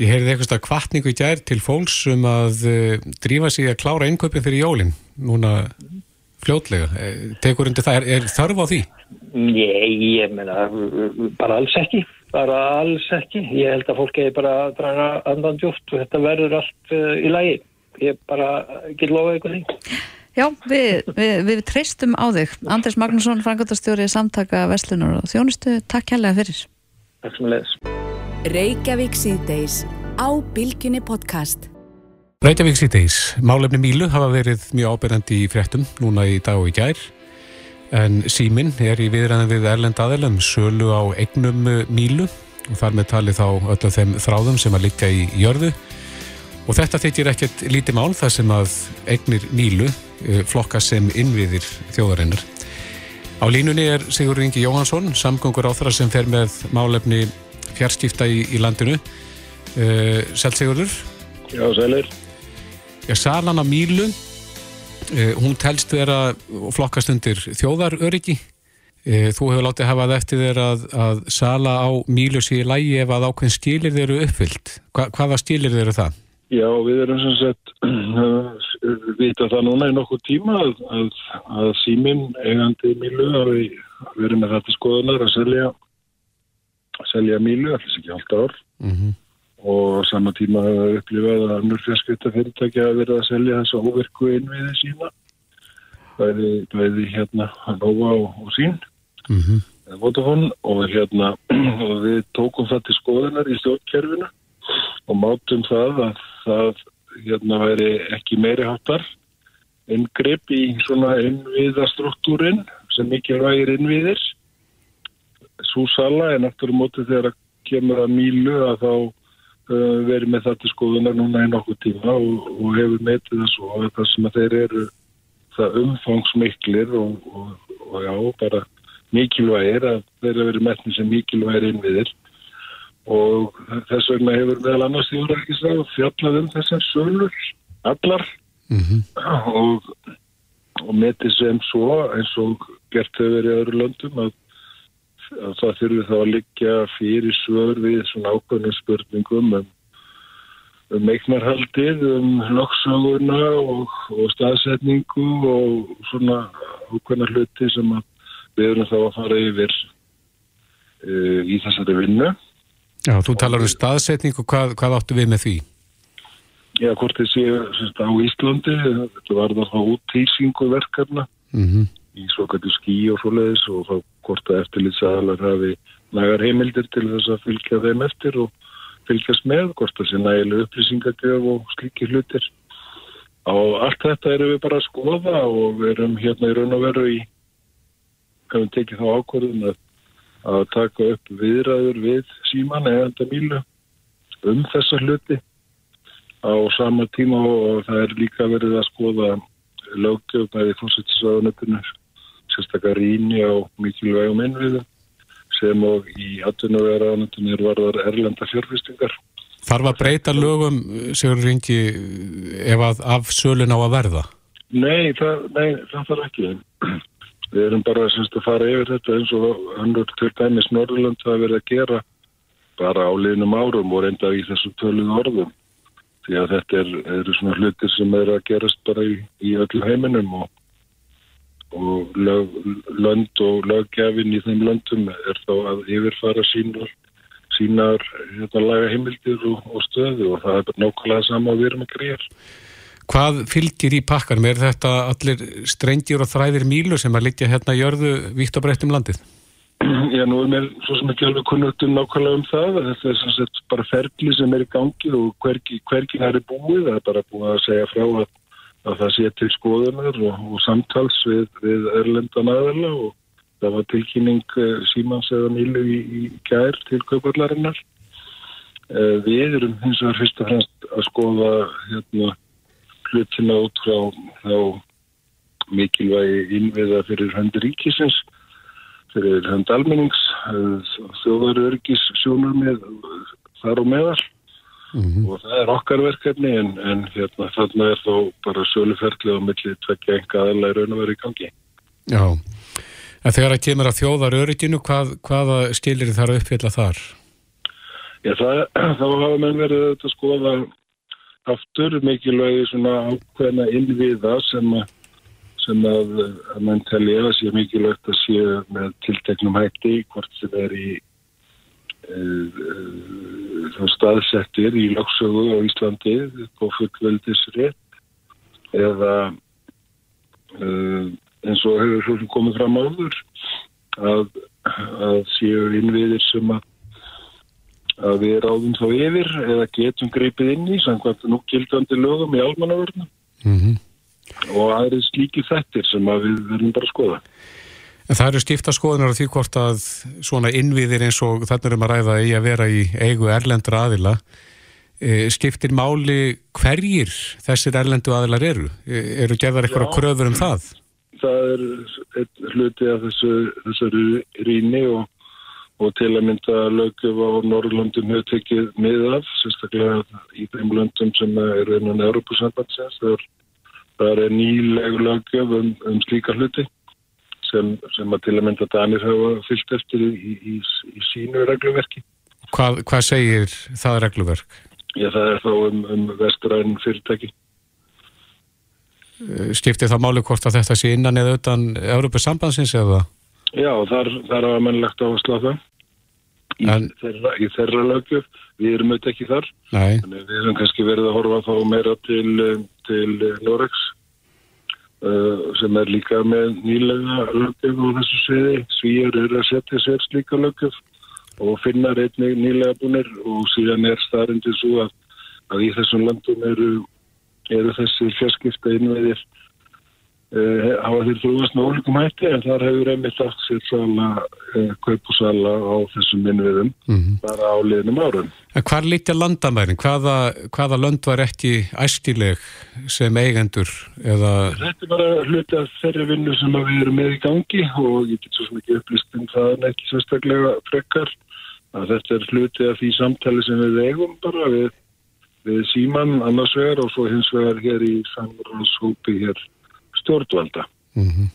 Ég heyrði eitthvað kvartningu í gær til fólks um að uh, drífa sig að klára innköpin fyrir jólinn, núna fljótlega. Eh, tekur undir það, er, er þörf á því? Nei, ég menna, bara alls ekki, bara alls ekki. Ég held að fólk er bara að draga andan djúft og þetta verður allt í lagi. Ég bara get lofa eitthvað því. Já, við, við, við treystum á þig. Andris Magnússon, frangöldastjóri samtaka Vestlunar og Þjónustu, takk helga fyrir. Takk sem leðis. Reykjavík síðdeis á Bilginni podcast. Reykjavík síðdeis. Málefni Mílu hafa verið mjög ábyrgandi í fréttum núna í dag og í gær. En síminn er í viðræðan við Erlend aðelum sölu á eignum Mílu og þar með tali þá öllum þeim þráðum sem að liggja í jörðu. Og þetta þykir ekkert lítið mál þar sem að eignir Mílu flokka sem innviðir þjóðarinnar. Á línunni er Sigur Ingi Jóhansson, samgöngur áþara sem fer með málefni fjarskipta í, í landinu. Uh, eh, Seltsigurður Já, Selir Já, Salan á Mílu uh, hún telst vera flokkast undir þjóðaröryggi. Uh, þú hefur látið hafað eftir þér að, að Sala á Mílu sé í lægi ef að ákveðin skilir þeir eru uppfyllt. Hva, hvaða skilir þeir eru það? Já, við erum sem sagt vita það núna í nokkuð tíma að, að, að síminn eigandi Mílu hafi verið með þetta skoðunar að selja selja mílu, allir ekki halda ár. Mm -hmm. og sama tíma hafa upplifað að annur fjarskipta fyrirtækja að vera að selja þess að óverku innviði sína. Bæði, bæði hérna Nova og, og sín mm -hmm. Vodafone. Og hérna og við tókum það til skoðunar í stjórnkerfinu og mátum það að það hérna væri ekki meiri hattar ingripp í svona innviðastruktúrin sem mikilvægir innviðir. Svo sala en eftir um móti þegar kemur að mílu að þá uh, verið með til skoðunar núna í nokkuð tíma og, og hefur metið það svo að það sem að þeir eru það umfangsmiklir og, og, og já, bara mikilvægir að þeir eru verið metnið sem mikilvægir innviðir og þess vegna hefur meðal annars ekki sá fjallað um þessar sölur allar mm -hmm. og metið sem svo eins og gert hefur verið í öðru löndum að að það þurfi þá að liggja fyrir svör við svona ákveðnum spurningum um, um eignarhaldið, um loksaguna og, og staðsetningu og svona ákveðna hluti sem við erum þá að fara yfir uh, í þessari vinnu. Já, þú talar um staðsetningu, hvað, hvað áttu við með því? Já, hvort þið séu á Íslandi, þetta var þá útýrsingu verkefna. Mm í svokvættu skí og svoleiðis og þá hvort að eftirlýtsaðalar hafi nægar heimildir til þess að fylgja þeim eftir og fylgjast með, hvort að sé nægileg upplýsingagjöf og slíki hlutir. Á allt þetta erum við bara að skoða og við erum hérna í raun og veru í, kannum tekið þá ákvörðun að, að taka upp viðræður við síman eða enda mílu um þessa hluti á sama tíma og það er líka verið að skoða því fórsættisraðunöpunur sérstaklega rýni á mikilvægum innviðum sem og í atvinnuverðanundunir varðar erlenda fjárfestingar. Þarf að breyta lögum, segur Ringi, ef að af sölun á að verða? Nei, það, nei, það þarf ekki. Við erum bara semst að fara yfir þetta eins og annur til dæmis Norðurland það verið að gera bara á liðnum árum og reynda í þessu töluð orðum. Því að þetta er, eru svona hlutir sem er að gerast bara í, í öllu heiminum og og lög, lönd og löggefin í þeim löndum er þá að yfirfara sínar, sínar hérna, laga heimildir og, og stöðu og það er bara nákvæmlega sama að við erum að greiða. Hvað fylgir í pakkanum? Er þetta allir strengjur og þræðir mílu sem að liggja hérna í jörðu víkt á breyttum landið? Já, nú er mér svo sem ekki alveg kunnult um nákvæmlega um það. Þetta er sem sagt bara ferli sem er í gangi og hvergi, hvergi það er búið. Það er bara búið að segja frá að að það sé til skoðunar og, og samtals við, við erlendan aðala og það var tilkynning uh, Símans eða Mílu í, í gær til kaupallarinnar. Uh, við erum hins vegar fyrst og fremst að skoða hérna hlutina út frá, frá mikilvægi innviða fyrir hönd ríkisins, fyrir hönd almennings, þjóðarörgis sjónar með þar og meðal Mhm. og það er okkar verkefni en, en hérna, þarna er þó bara söluferðli á milli tvekja enga aðla í raun og verið í gangi. Já, en þegar það kemur að þjóðar örygginu, hvað, hvaða skilir þar að uppfylla þar? Já, það, þá hafa menn verið að skoða aftur mikilvægi svona ákveðna innviða sem að sem að, að mann telja að sé mikilvægt að sé með tilteknum hætti hvort sem er í uh, uh, staðsettir í lagsögu á Íslandi og fullveldisrétt eða uh, eins og hefur komið fram áður að, að séu innviðir sem að að við ráðum þá yfir eða getum greipið inn í samkvæmt nú gildandi lögum í almannavörnum Mm og aðrið slíki þettir sem að við verðum bara að skoða. En það eru skipta skoðunar á því hvort að svona innviðir eins og þannig erum að ræða í að vera í eigu erlendra aðila e, skiptir máli hverjir þessir erlendu aðilar eru? E, eru gerðar eitthvað kröfur um það? Það er hluti af þessu, þessu rýni og, og til að mynda lögjöf á Norrlöndum hefur tekið miðað, sérstaklega í þeim löndum sem eru innan Európusambandsins. Það er Það er nýleg lögjöf um, um slíka hluti sem, sem að til að mynda Danir hafa fyllt eftir í, í, í sínu regluverki. Hvað, hvað segir það regluverk? Já, það er þá um, um vestræn fyrirtæki. Skiptir það máli hvort að þetta sé innan eða utan Európa sambandsins eða? Já, þar, þar hafa mennlegt áherslu á það. Í, En- þeirra, í þeirra lögjöf, við erum auðvitað ekki þar. Við erum kannski verið að horfa þá meira til, eh, til Norex uh, sem er líka með nýlega lögjöf á þessu sviði. Svíjar eru að setja sér slíka lögjöf og finnar einnig nýlega búnir og síðan er staðrindið svo að, að í þessum landum eru, eru þessi fjarskipta innveðir uh, hafa þeir þrúast með ólíkum hætti en þar hefur einmitt átt sér sala, uh, kaup og sala á þessum innviðum Mhm. bara á liðnum árum. en hvar lítja landamærin? Hvaða, hvaða lönd var ekki æstileg sem eigendur eða... Þetta er bara hluti af þeirri vinnu sem við erum með í gangi og ég get svo ekki upplýst um það en ekki sérstaklega frekkar að þetta er hluti af því samtali sem við eigum bara við, við síman annars vegar og svo hins vegar hér í samráðshópi hér stjórnvalda. Mm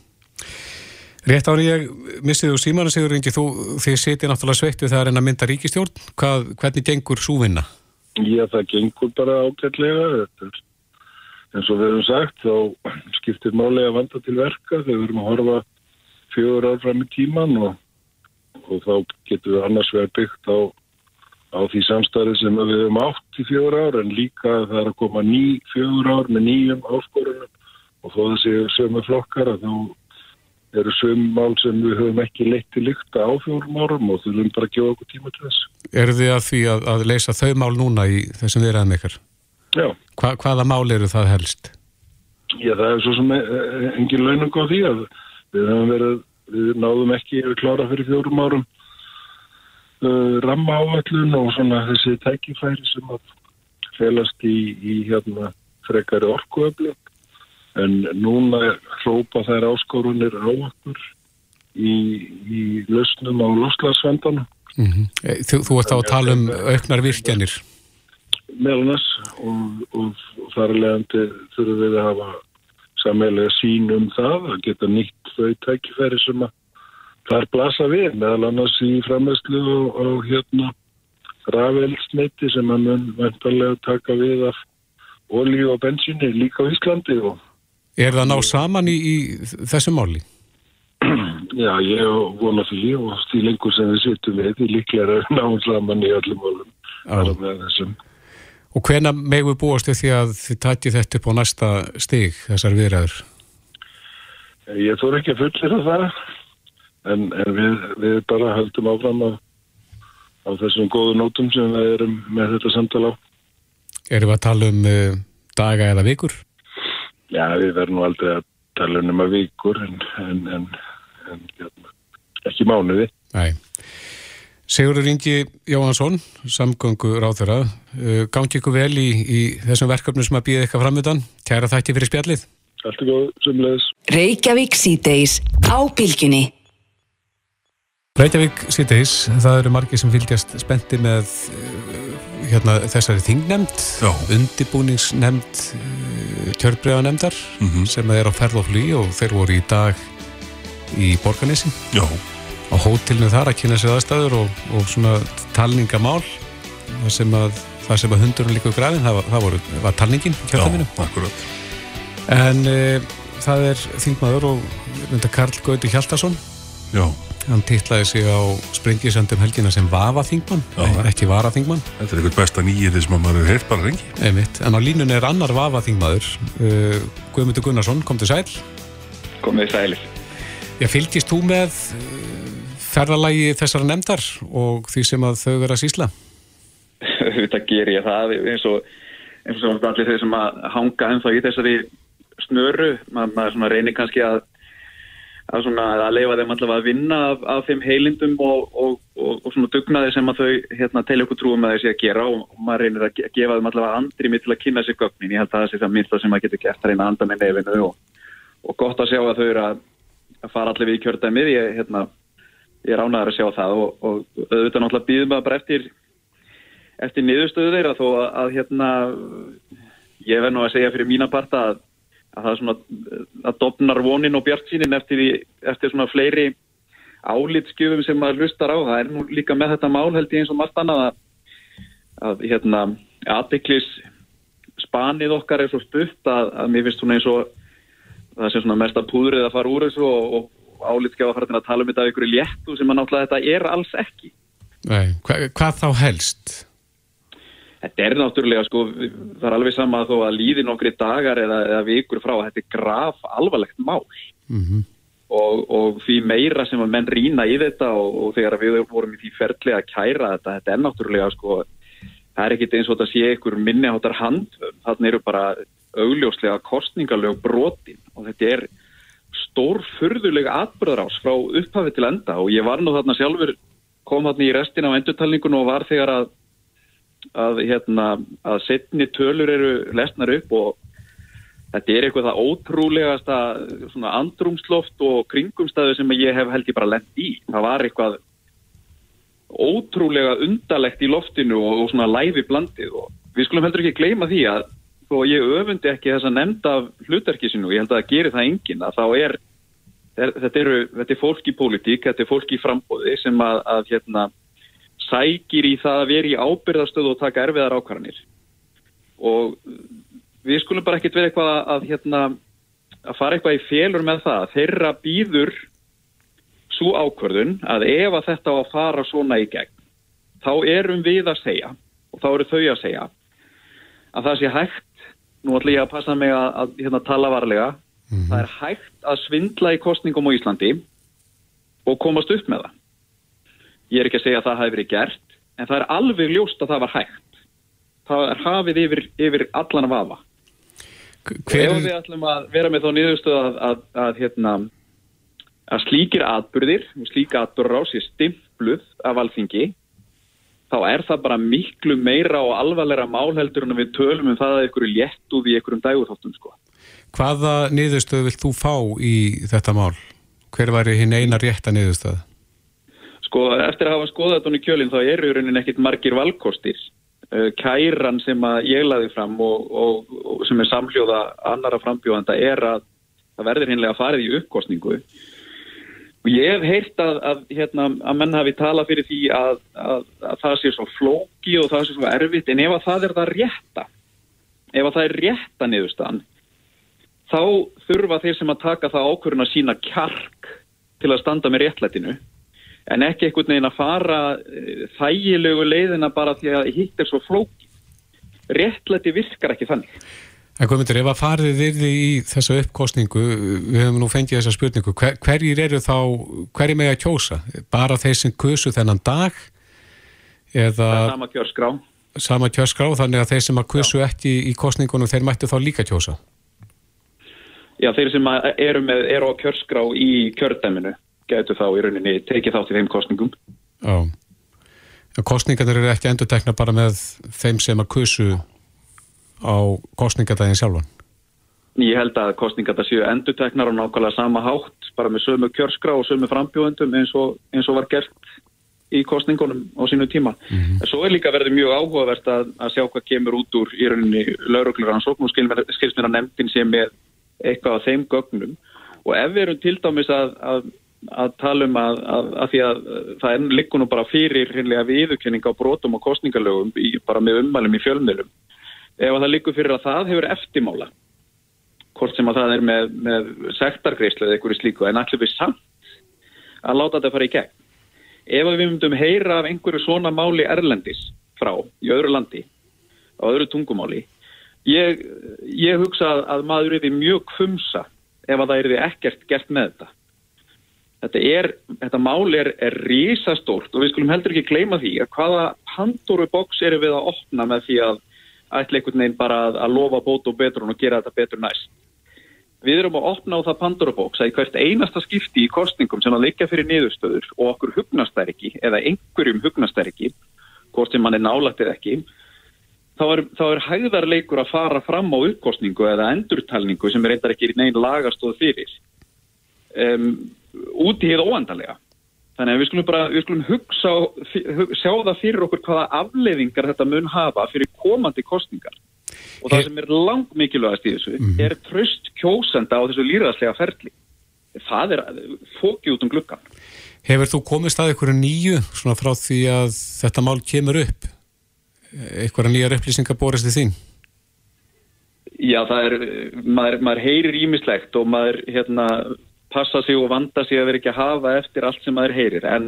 Rétt ári ég missið þú símanu sigur Ingi, þú þið sitið náttúrulega sveitt við það að reyna að mynda ríkistjórn. Hvað, hvernig gengur súvinna? Já, það gengur bara ágætlega. Eins og við höfum sagt, þá skiptir máli að vanda til verka þegar við erum að horfa fjögur ár fram í tíman og, og þá getum við annars verið byggt á, á því samstæði sem við höfum átt í fjögur ár en líka það er að koma ný fjögur ár með nýjum áskorunum og þó þessi sömu flokkar að þá eru sömu mál sem við höfum ekki leitt til lykta á fjórum árum og þurfum bara að gefa okkur tíma til þess. Eru þið að því að, að leysa þau mál núna í þessum viðræðum ykkar? Já. Hva, hvaða mál eru það helst? Já, það er svo sem eh, engin launung á því að við höfum verið, við náðum ekki að klára fyrir fjórum árum uh, ramma áallun og svona þessi tækifæri sem að felast í, í hérna frekari orkuöfling en núna hrópa þær áskorunir á okkur í, í lausnum á loslasvendanum Mm -hmm. þú, þú ert þá að tala um auknar virkjanir. meðlunas og, og, og þar leiðandi þurfum við að hafa sammelega sín um það að geta nýtt þau tækifæri sem að þar blasa við meðal annars í framherslu og, og hérna rafeldsneiti sem að mun vendarlega taka við af olíu og bensinni líka á Íslandi og Er það ná saman í, í þessu máli? já, ég vona því og því lengur sem við sittum við því líklega er náum saman í öllum málum Og hvena megu búast við því að þið tætti þetta upp á næsta stig, þessar viðræður? Ég þór ekki að fullera það en, en við, við bara höldum áfram á, á þessum góðu nótum sem við erum með þetta samtala á. Erum við að tala um uh, daga eða vikur? Já, við verðum nú aldrei að tala um að vikur en, en, en, en hérna, ekki mánuði. Nei. Sigurður Ingi Jóhansson, samgöngu ráþurra, uh, gangi ykkur vel í, í þessum verkefnum sem að býða eitthvað framöðan. Kæra þætti fyrir spjallið. Allt er góð, semleðis. Reykjavík síðdeis á bylginni. Reykjavík síðdeis, það eru margir sem fylgjast spennti með uh, hérna, þessari þingnemnd, Já. undibúningsnemnd uh, kjörbreiðanemndar Mhm. sem er á ferð og flý og þeir voru í dag í Borganesi Já, á hótelinu þar að kynna sér aðstæður og, og svona talningamál það sem að, það sem að hundurinn líka grafin, það, það voru, var talningin kjörðaminu en e, það er þingmaður og Karl Gauti Hjaltarsson Já, hann titlaði sig á sprengisöndum helgina sem Vafa þingmann, Já. ekki Vara þingmann þetta er eitthvað besta nýjið sem að maður hefur heyrt bara rengi. einmitt, en á línunni er annar Vafa þingmaður uh, Guðmundur Gunnarsson, kom til sæl komið sælir. Já, fylgist þú með uh, ferðalagi þessara nefndar og því sem að þau vera að sýsla? Þetta ger ég það eins og, eins og allir þeir sem að hanga ennþá í þessari snöru. Ma, maður svona reynir kannski að, að, svona, að leifa þeim allavega að vinna af, af þeim heilindum og, og, og, og svona dugnaði sem að þau hérna, telja okkur trúum að þessi að gera og, maður reynir að ge- gefa þeim allavega andrými til að kynna sér gögnin. Ég held að það sé það minnsta sem maður getur gert að reyna að anda með nefinu og, gott að sjá að þau eru að, að fara við í kjördæmið. Ég, hérna, ég ánæður að sjá það og, auðvitað náttúrulega býðum maður bara eftir eftir niðurstöðu þeirra þó að, að hérna ég verð nú að segja fyrir mína parta að, að það svona að dopnar vonin og bjart sínin eftir, því- eftir svona fleiri álitskjöfum sem maður hlustar á það er nú líka með þetta mál held ég eins og margt annað að, að hérna aðdeklis spanið okkar er svo stutt að, að mér finnst svona eins og það sem svona mesta púðrið að fara úr þessu og, og álitskjöfa fara til að tala um þetta af ykkur léttu sem að náttúrulega þetta er alls ekki Nei, hva, hvað þá helst? Þetta er náttúrulega sko, það er alveg sama þó að líði nokkri dagar eða, eða vikur frá að þetta er graf alvarlegt mál. Mm og, og því meira sem að menn rýna í þetta og, og þegar við vorum í því ferli að kæra þetta, þetta er náttúrulega sko, það er ekkit eins og þetta sé ykkur minniháttar handvömm, þannig eru bara augljóslega kostningalög brotin og þetta er stór furðulega atbyrðarás frá upphafi til enda. Og ég var nú þarna sjálfur kom þarna í restina á endurtalningun og var þegar að að, hérna, að setni tölur eru lesnar upp og þetta er eitthvað það ótrúlegasta andrumsloft og kringumstæðu sem ég hef held ég bara lent í. Það var eitthvað ótrúlega undalegt í loftinu og, og svona læfi blandið og við skulum heldur ekki gleyma því að að ég öfundi ekki þess að nefnda af hlutverki sinu, ég held að það gerir það enginn að þá er, er þetta, eru, þetta er fólk í pólitík, þetta er fólk í frambóði sem að, að hérna sækir í það að vera í ábyrðastöðu og taka erfiðar ákvarðanir. Og við skulum bara ekkert vera eitthvað að, hérna, að fara eitthvað í félur með það. Þeirra býður svo ákvarðun að ef að þetta á að fara svona í gegn þá erum við að segja og þá eru þau að segja að það sé hægt nú ætlum ég að passa mig að, að hérna, tala varlega það er hægt að svindla í kostningum á Íslandi og komast upp með það ég er ekki að segja að það hafi verið gert en það er alveg ljóst að það var hægt það er hafið yfir, yfir allan að vafa Hver, ef við ætlum að vera með þá niðurstöð að, að, að, hérna, að slíkir atbyrðir og slíka atbyrður á sér stimpluð af alþingi þá er það bara miklu meira og alvarleira málheldur en við tölum um það að ykkur er létt úr í ykkurum dægurþáttum sko. hvaða niðurstöðu vilt þú fá í þetta mál? Hver væri hinn eina rétta niðurstöðu? Sko, eftir að hafa skoðað þetta í kjölinn þá eru í rauninni ekkit margir valkostir. Uh, Kæran sem að ég laði fram og, og, og sem er samhljóða annara frambjóðanda er að það verður hinnlega farið í uppkostningu. Og ég hef heyrt að, að, hérna, að menn hafi talað fyrir því að, að, að það sé svo flóki og það sé svo erfitt en ef að það er það rétta, ef að það er rétta niðurstaðan, þá þurfa þeir sem að taka það ákvörðun að sína kjark til að standa með réttlætinu en ekki einhvern veginn að fara eh, þægilegu leiðina bara því að hitt er svo flóki. Réttlæti virkar ekki þannig. En Guðmundur, ef að farið þið í þessa uppkostningu, við höfum nú fengið þessa spurningu, hver, hverjir eru þá, hverjir með að kjósa? Bara þeir sem kusu þennan dag eða er sama kjörskrá. sama kjörskrá, þannig að þeir sem að kusu ekki í kostningunum, þeir mættu þá líka kjósa? Já, þeir sem eru, með, eru á kjörskrá í kjördæminu, getur þá í rauninni tekið þátt í þeim kostningum. Já. Kostningarnir eru ekki endur tekna bara með þeim sem að kusu á kostningadaginn sjálfan? Ég held að kostningarna séu endur teknar á nákvæmlega sama hátt, bara með sömu kjörskrá og sömu frambjóðundum eins og, eins og var gert í kostningunum á sínu tíma. Mm -hmm. Svo er líka verið mjög áhugavert að, að sjá hvað kemur út úr í rauninni laurugluransókn og skilst mér að nefndin sé með eitthvað á þeim gögnum og ef við erum til dæmis að, að, að tala um að, að því að það er líkunum bara fyrir hinnlega viðurkenning á brotum og kostningalögum í, bara með ummælum í fjölmjölum ef það líkur fyrir að það hefur eftirmála hvort sem að það er með, með sektargreyslu eða einhverju slíku en allir við samt að láta þetta fara í gegn. Ef við myndum heyra af einhverju svona máli erlendis frá í öðru landi á öðru tungumáli ég, ég hugsa að, að maður er því mjög kvumsa ef að það er því ekkert gert með þetta þetta, er, þetta máli er, er rísastórt og við skulum heldur ekki gleyma því að hvaða handóru boks eru við að opna með því að ætla einhvern veginn bara að, að lofa bót og betur og gera þetta betur næst? Við erum að opna á það Pandora-bóks að hvert einasta skipti í kostningum sem að leikja fyrir niðurstöður og okkur hugnast þær ekki eða einhverjum hugnast þær ekki, hvort sem mann er nálættið ekki, þá er, er hæðarleikur að fara fram á uppkostningu eða endurtalningu sem er reyndar ekki í neginn lagastóð fyrir. Um, út í heið óandalega. Þannig að við skulum bara, við skulum hugsa, sjá það fyrir okkur hvaða afleiðingar þetta mun hafa fyrir komandi kostningar og það sem er langt mikilvægast í þessu mm er tröst kjósenda á þessu líraðslega ferli. Það er fóki út um glukkan Hefur þú komist að einhverju nýju svona frá því að þetta mál kemur upp? Einhverja nýjar upplýsingar borist í þín? Já, það er maður, maður heyrir ímislegt og maður hérna passa sig og vanda sig að vera ekki að hafa eftir allt sem maður heyrir. En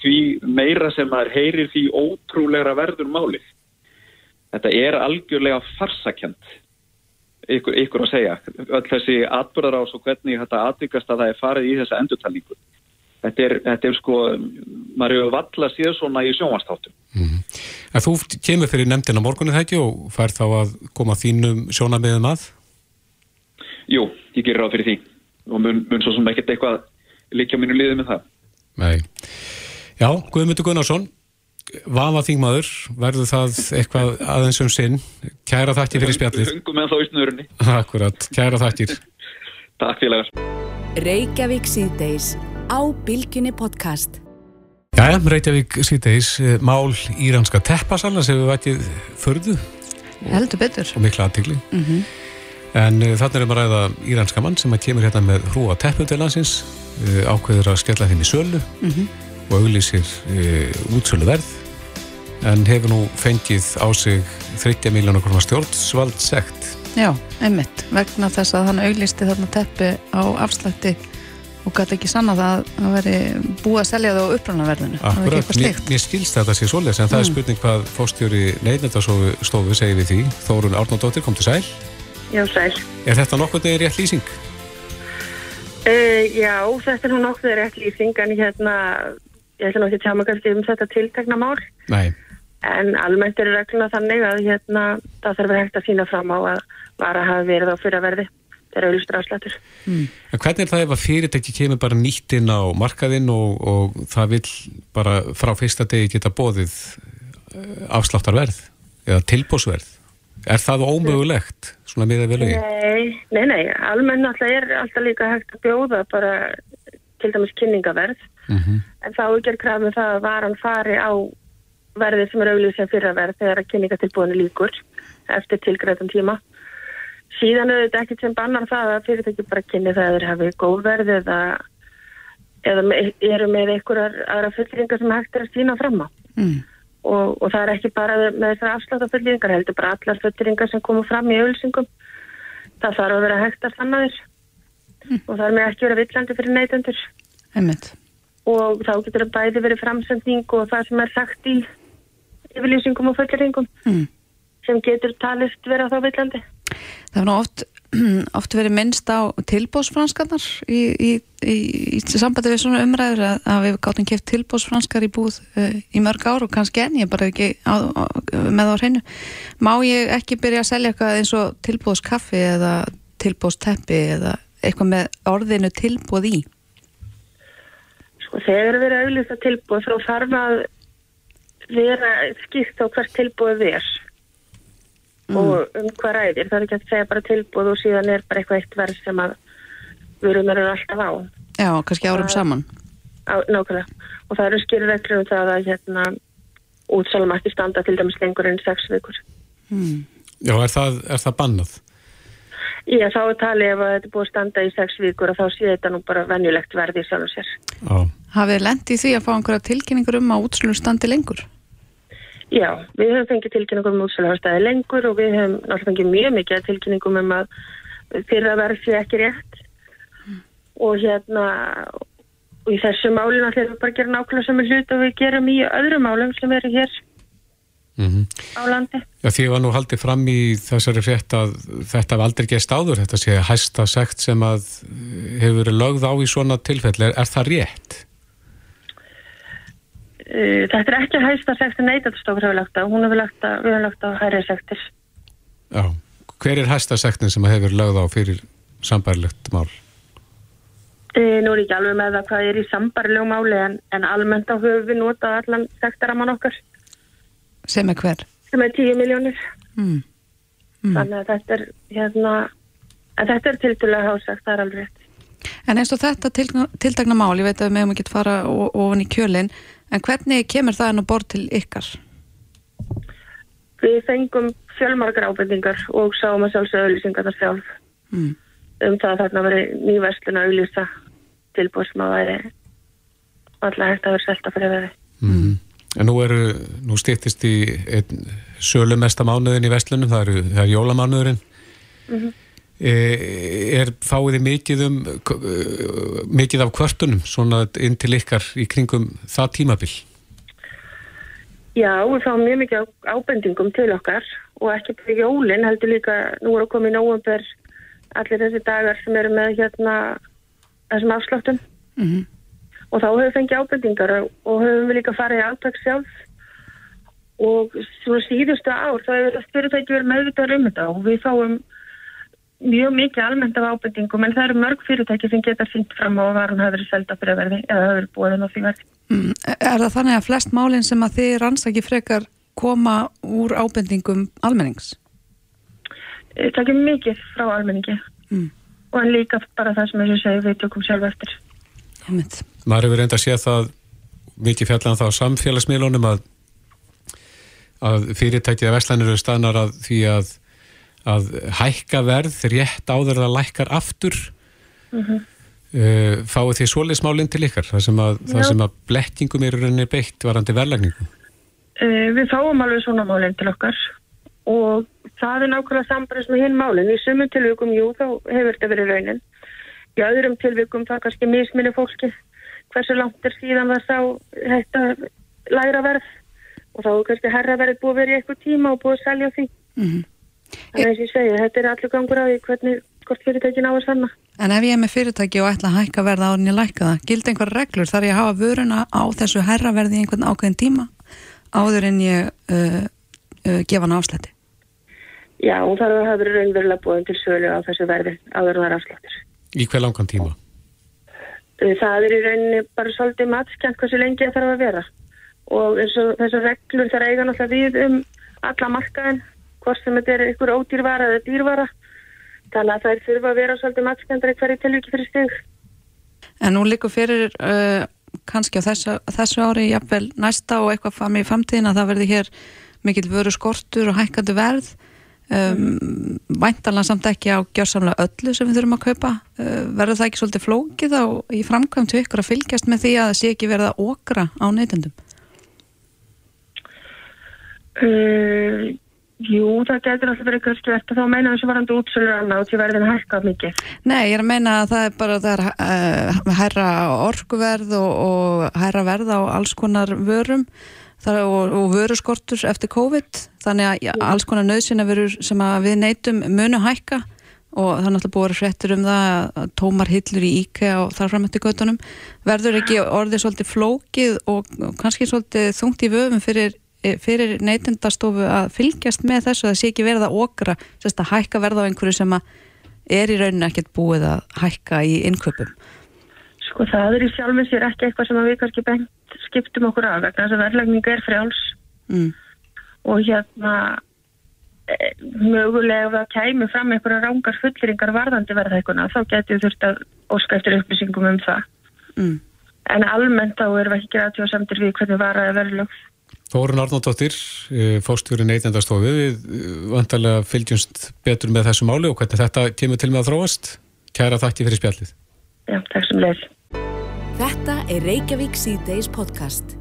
því meira sem maður heyrir því ótrúlegra verður málið. Þetta er algjörlega farsakjönd ykkur, ykkur að segja. Öll þessi atbyrðar ás og hvernig þetta aðbyggast að það er farið í þessa endurtalningu. Þetta er, þetta er sko maður hefur valla síðan svona í sjónvastáttum mm -hmm. En þú kemur fyrir nefndina morgunni það ekki og fær þá að koma þínum sjónabiðum að? Jú, ég gerir ráð fyrir því og mun, mun svo sem ekkert eitthvað líka mínu liðið með það Nei. Já, Guðmundur Gunnarsson Vafa þingmaður, verður það eitthvað aðeins um sinn? Kæra þættir fyrir spjallir. Hungum með þá í snurunni. Akkurat, kæra þættir. Takk félagar. Reykjavík síðdeis á Bilginni podcast. Jæja, Reykjavík síðdeis, eh, mál íranska teppasalla sem við vætið förðu. Heldur betur. Og mikla aðtikli. Mm -hmm. En uh, þannig erum við að ræða íranska mann sem að kemur hérna með hrúa teppu til landsins, uh, ákveður að skella þeim í sölu. Mm -hmm og auglísir e, útsölu verð en hefur nú fengið á sig 30 miljónu krónar stjórnsvald segt. Já, einmitt vegna þess að hann auglísti þarna teppi á afslætti og gæti ekki sanna það að það veri búið að selja það á upprannaverðinu. Akkurat, mér, mér skilst þetta sé svolítið en mm. það er mm. spurning hvað fóstjóri neiðnetastofu segir við því. Þórun Árnóndóttir, kom til sæl. Já, sæl. Er þetta nokkuð þegar rétt lýsing? Uh, já, þetta er nú nokkuð þegar rétt lýsing en hérna ég ætla náttúrulega að tjá mig kannski um þetta tiltegna mál Nei. en almennt eru regluna þannig að hérna, það þarf hægt að sína fram á að vara hafi verið á fyrraverði þegar auðvitað afslættur mm. Hvernig er það ef að fyrirtæki kemur bara nýtt inn á markaðinn og, og það vil bara frá fyrsta degi geta bóðið eh, afsláttarverð eða tilbósverð Er það ómögulegt svona miða vel auðvitað? Nei, nei, nei, almennt alltaf er alltaf líka hægt að bjóða bara til dæmis kynningaverð mm -hmm. en þá er gerð krafið það að varan fari á verðið sem er auðvitað fyrir að verð þegar að kynningatilbúinu líkur eftir tilgræðan tíma síðan auðvitað ekkert sem bannar það að fyrirtæki bara kynni það að þeir hafi góð verð eða, eða eru með einhverjar aðra fullringar sem hægt er að sína fram á mm. Og, og það er ekki bara með þessar afsláta fullringar heldur bara allar fullringar sem koma fram í auðvilsingum það þarf að vera hægt að sanna þér. Mm. og það er með ekki verið villandi fyrir neytendur. Og þá getur það bæði verið framsending og það sem er sagt í yfirlýsingum og fullringum mm. sem getur talist vera þá villandi. Það er oft, oft verið minnst á tilbósfranskarnar í, í, í, í sambandi við svona umræður að, að við gáttum kæft tilbósfranskar í búð uh, í mörg ár og kannski enn ég bara ekki á, á, með á hreinu má ég ekki byrja að selja eitthvað eins og tilbóskaffi eða tilbósteppi eða eitthvað með orðinu tilbóð í? Sko þegar við erum auðvitað tilbúið þá þarf að vera skipt á hvert tilbúið er og um hvað ræðir. Það er ekki að segja bara tilbúið og síðan er bara eitthvað eitt verð sem að vörum eru alltaf á. Já, kannski árum saman. á nákvæmlega. Og það eru skýri reglur um það að hérna útsalum ekki standa til dæmis lengur enn sex vikur. Hmm. Já, er það, er það bannað? Já, þá er talið ef að þetta er búið að standa í sex vikur og þá sé þetta nú bara venjulegt verði í sjálfum sér. Já. Hafið lendi því að fá einhverja tilkynningur um að útslunum standi lengur? Já, við höfum fengið tilkynningum um útsöluhafstæði lengur og við höfum náttúrulega fengið mjög mikið tilkynningum um að fyrir að verði ekki rétt og hérna og í þessu máli náttúrulega við bara gera nákvæmlega við hlut og við gerum í öðrum málum sem eru hér Mm á landi. Já, því var nú haldið fram í þessari frétt að þetta hef aldrei gæst áður, þetta sé hæsta sekt sem að hefur verið lögð á í svona tilfelli. Er, er það rétt? Uh, Þetta er ekki hægsta sekti neytastofur hefur lagt á, hún hefur lagt á, við hefur lagt á hæri sektir. Já. Hver er hæsta sektin sem að hefur lögð á fyrir sambærilegt mál? Uh, Nú er ekki alveg með það hvað er í sambarlegum máli en, en almennt á höfum við notað allan sektaraman okkar Sem er hver? sem er 10 miljónir. Mm. Þannig að þetta er hérna, en þetta er tildulega hásagt, það er alveg rétt. En eins og þetta til, tiltakna mál, ég veit að við meðum ekki fara ofan í kjölinn, en hvernig kemur það enn á borð til ykkar? Við fengum fjölmargar ábendingar og sáum að sjálfsögðu auðlýsingar þar sjálf Mm. um það að þarna veri nýverslun að auðlýsa tilbúið sem að væri alltaf hægt að vera selta fyrir veði. Mm. En nú eru, nú stýttist í sölumesta mánuðin í vestlunum, það, eru, það er jólamánuðurinn. Mhm. E, er fáið þið mikið um eh, mikið af kvörtunum svona inn til ykkar í kringum það tímabil? Já, við fáum mjög mikið ábendingum til okkar og ekki bara í jólin, heldur líka nú er að koma í nóvember allir þessi dagar sem eru með hérna þessum afsláttum. Mm og þá höfum við fengið ábendingar og höfum við líka farið í átak sjálf. Og svona síðustu ár þá hefur það fyrirtæki verið meðvitaður um þetta og við fáum mjög mikið almennt af ábendingum en það eru mörg fyrirtæki sem geta fynnt fram á hafi verið selda fyrir verði eða hafi verið búið á því verði. Mm. Er það þannig að flest málinn sem að þið rannsaki frekar koma úr ábendingum almennings? Eh, Það kemur mikið frá almenningi Mm. og en líka bara það sem ég segi við tökum sjálf eftir. Maður hefur reynda að sé það mikið fjallan þá á samfélagsmiðlunum að, að fyrirtækið að veslanir eru staðnar að því að, að hækka verð rétt áður að lækkar aftur Mm uh, fáið því svoleiðsmálinn til ykkar það sem að, það sem að blekkingum eru rauninni beitt varandi verðlagningu Uh, við fáum alveg svona málinn til okkar og það er nákvæmlega sambreyst með hinn málinn. Í sumum tilvikum, jú, þá hefur þetta verið raunin. Í öðrum tilvikum það kannski misminni fólki hversu langt er síðan það sá þetta læra verð og þá er kannski herra verið búið að vera í eitthvað tíma og búið að selja því. Mm. Þannig að ég segi, þetta er allir gangur á því hvernig, hvort fyrirtækin á að sanna. En ef ég er með fyrirtæki og ætla að hækka verða en ég lækka það, gildi einhver reglur þar ég að hafa vöruna á þessu herra verði í einhvern ákveðin tíma áður en ég uh, uh, gefa hann afslætti? Já, og það hafa verið raunverulega búin til sölu á þessu verði áður en það er afsláttur. í hver langan tíma Uh, Það er í rauninni bara svolítið matskjönd hversu lengi það þarf að vera og þessar reglur þar eiga náttúrulega við um alla markaðin hvort sem þetta er ykkur ódýrvara eða dýrvara. Þannig að þær þurfa að vera svolítið matskjöndar í hverju tilvíki fyrir stig En nú líkur fyrir uh, kannski á þessu, þessu ári jafnvel næsta og eitthvað fram í framtíðin að það verði hér mikill vöru skortur og hækkandi verð. Um, væntanlega samt ekki á gjörsamlega öllu sem við þurfum að kaupa. Uh, verður það ekki svolítið flókið á í framkvæmt til ykkur að fylgjast með því að það sé ekki verið að okra á neytendum? Uh, Jú, það getur alltaf verið kannski verið þá meina þessu varandi útsölur annað og til verðin hækkað mikið? Nei, ég er að meina að það er bara það er uh, hærra orkuverð og, og hærra verð á alls konar vörum. Það, og, og vöruskortur eftir COVID. Þannig að ja, alls konar nöðsina vörur sem við neytum munu hækka. Og það er náttúrulega búið fréttur um það að tómar hillur í IKEA og þar fram eftir göttunum verður ekki orðið svolítið flókið og kannski svolítið þungt í vöfum fyrir fyrir neytendastofu að fylgjast með þessu að það sé ekki verið að okra sérst að hækka verða á einhverju sem að er í rauninni ekkert búið að hækka í innköpum Sko það er í sjálfum sér ekki eitthvað sem að við kannski bengt skiptum okkur af vegna þess að verðlagning er frjáls Mm. og hérna e, mögulega ef það kæmi fram einhverja rángar fulleringar varðandi verðhækuna þá getur þurft að óska eftir upplýsingum um það. Mm. En almennt þá erum við ekki að samtir við hvernig varaði verðlög. Þórun Arnóttóttir, fórstjóri neytendastofu, við eh, vantarlega fylgjumst betur með þessu máli og hvernig þetta kemur til með að þróast. Kæra þakki fyrir spjallið. Já, takk sem leið. Þetta er Reykjavík C-Days podcast.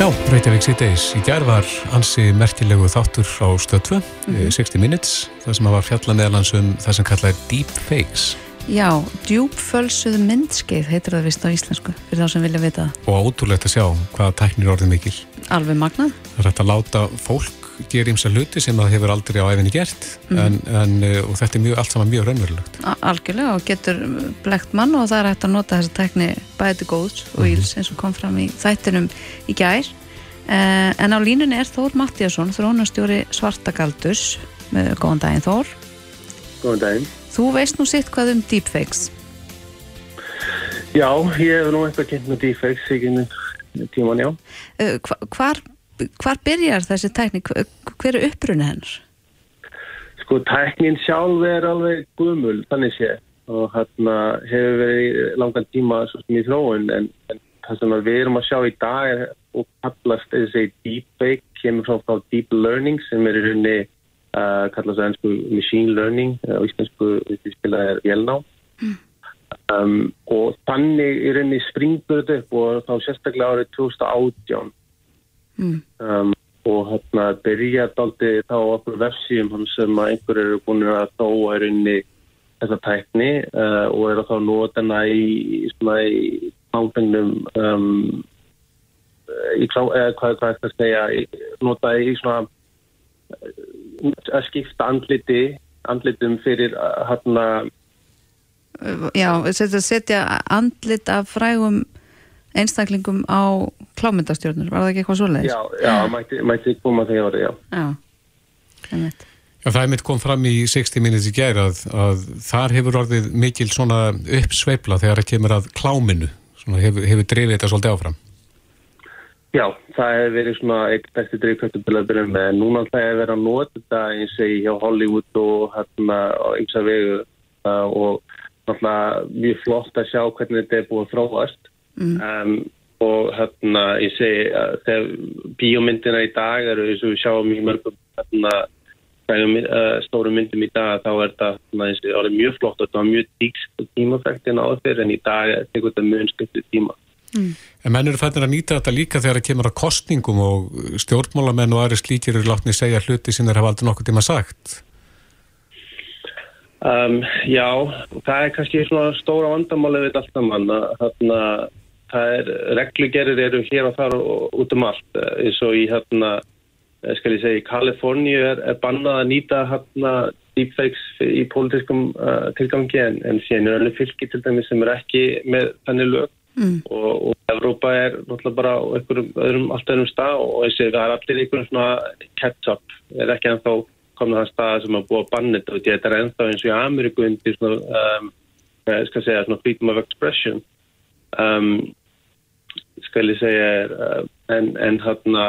Já, Reykjavík síðdeis. Í gerð var ansi merkilegu þáttur á stöð 2, Mhm. 60 Minutes, það sem var fjalla meðalans um það sem kallað er Deepfakes Já, djúpfölsuð myndskeið heitir það vist á íslensku fyrir þá sem vilja vita það. og ótrúlegt að sjá hvaða tæknir orðið mikil. Alveg magnað. Það er hægt að láta fólk gera ímsa hluti sem það hefur aldrei á æfinni gert Mhm. en, en, eh, og þetta er mjög, allt saman mjög raunverulegt. Algjörlega og getur blekt mann og það er hægt að nota þessa tekni bæði til góðs og íls eins og kom fram í þættinum í gær. Eh, en á línunni er Þór Mattíasson, þrónastjóri Svartagaldus. Með góðan daginn Þór. Góðan daginn. Þú veist nú sitt hvað um deepfakes. Já, ég hef nú eitthvað kynnt með deepfakes í tíman, já. Eh, hva- Hvar, hvar byrjar þessi tekni? Hver er upprunni hennar? Sko, tæknin sjálf er alveg gumul, þannig sé. Og hérna hefur verið langan tíma svo sem í þróun, en, en það sem við erum að sjá í dag er og kallast þessi deepfake, kemur frá deep learning sem er í rauninni uh, kallast það ennsku machine learning, uh, og íslensku spilað er vélná. Um, og þannig í rauninni springur þetta upp og þá sérstaklega árið 2018 Mm. um, og hérna byrja daldi þá okkur vefsíum sem að einhver eru búin að þóa í rauninni þessa tækni uh, og eru þá nótana í svona í náfengnum um, í hvað, hvað er það að segja nota í svona að skipta andliti andlitum fyrir uh, hérna Eh, Já, setja, setja andlit af frægum einstaklingum á klámyndastjórnur. Var það ekki eitthvað svoleiðis? já, já, mætti, mætti koma þegar orðið, já Já, einmitt. Já, það er mitt kom fram í 60 Minutes í gær að, að þar hefur orðið mikil svona uppsveifla þegar það kemur að kláminu, svona hefur, hefur drifið þetta svolítið áfram. Já, það hefur verið svona eitt besti að byrja með. Núna það hefur verið að nota þetta eins og hjá Hollywood og hérna á ymsa vegu uh, og náttúrulega mjög flott að sjá hvernig þetta er búið að þróast. Mm. Um, og hérna ég segi að þegar bíómyndina í dag eru eins og við sjáum í mörgum hérna uh, stóru myndum í dag þá er þetta hérna, eins og orðið mjög flott og þetta var mjög díkst tímafæktin á þeir en í dag tekur þetta mjög skiptið tíma. En menn eru fættir að nýta þetta líka þegar það kemur að kostningum og stjórnmálamenn og aðri slíkir eru látni segja hluti sem þeir hafa aldrei nokkuð tíma sagt. Um, já, það er kannski svona stóra vandamálið við allt saman að þarna, það er, reglugerir eru hér og þar og út um allt. Eh, eins og í hérna, skal ég segja, í Kaliforníu er, er bannað að nýta hérna deepfakes í pólitískum uh, tilgangi en, en síðan er alveg fylki til dæmis sem er ekki með þannig lög Mm. og, og Evrópa er náttúrulega bara á einhverjum öðrum, allt öðrum stað og þessi, það er allir einhverjum svona catch-up, er ekki ennþá komin að það stað sem að búa bannit og þetta er ennþá eins og í Ameríku undir svona, um, ég skal segja, svona freedom of expression. Um, skal ég segja uh, en, en hérna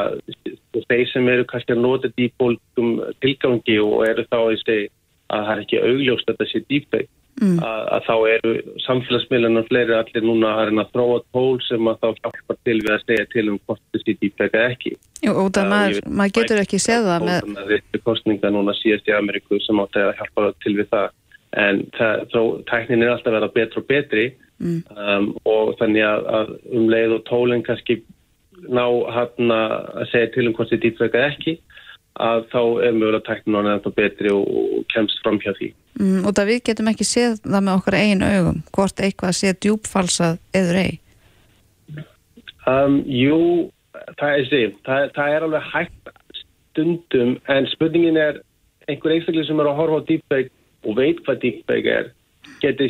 þeir sem eru kannski að nota pólitum tilgangi og eru þá að segja að það er ekki augljóst að þetta sé deepfake Mm. að, að þá eru samfélagsmiðlunar fleiri allir núna að að þróa tól sem að þá hjálpar til við að segja til um hvort þessi eða ekki Jú, út af maður, maður getur ekki séð það með, með þetta kostninga núna síðast í Ameríku sem átti að hjálpa til við það en það, þó, tæknin er alltaf að vera betra og betri mm. um, og þannig að, að um leið og tólinn kannski ná hann að segja til um hvort deepfake eða ekki að þá er mögulega orðin ennþá betri og, og kemst fram hjá því mm, út af við getum ekki séð það með okkar eigin augum, hvort eitthvað sé djúpfalsað eður ei. Um, jú, það er því, það, það er alveg hægt stundum, en spurningin er einhver einstaklega sem er að horfa á deepfake og veit hvað deepfake er, geti,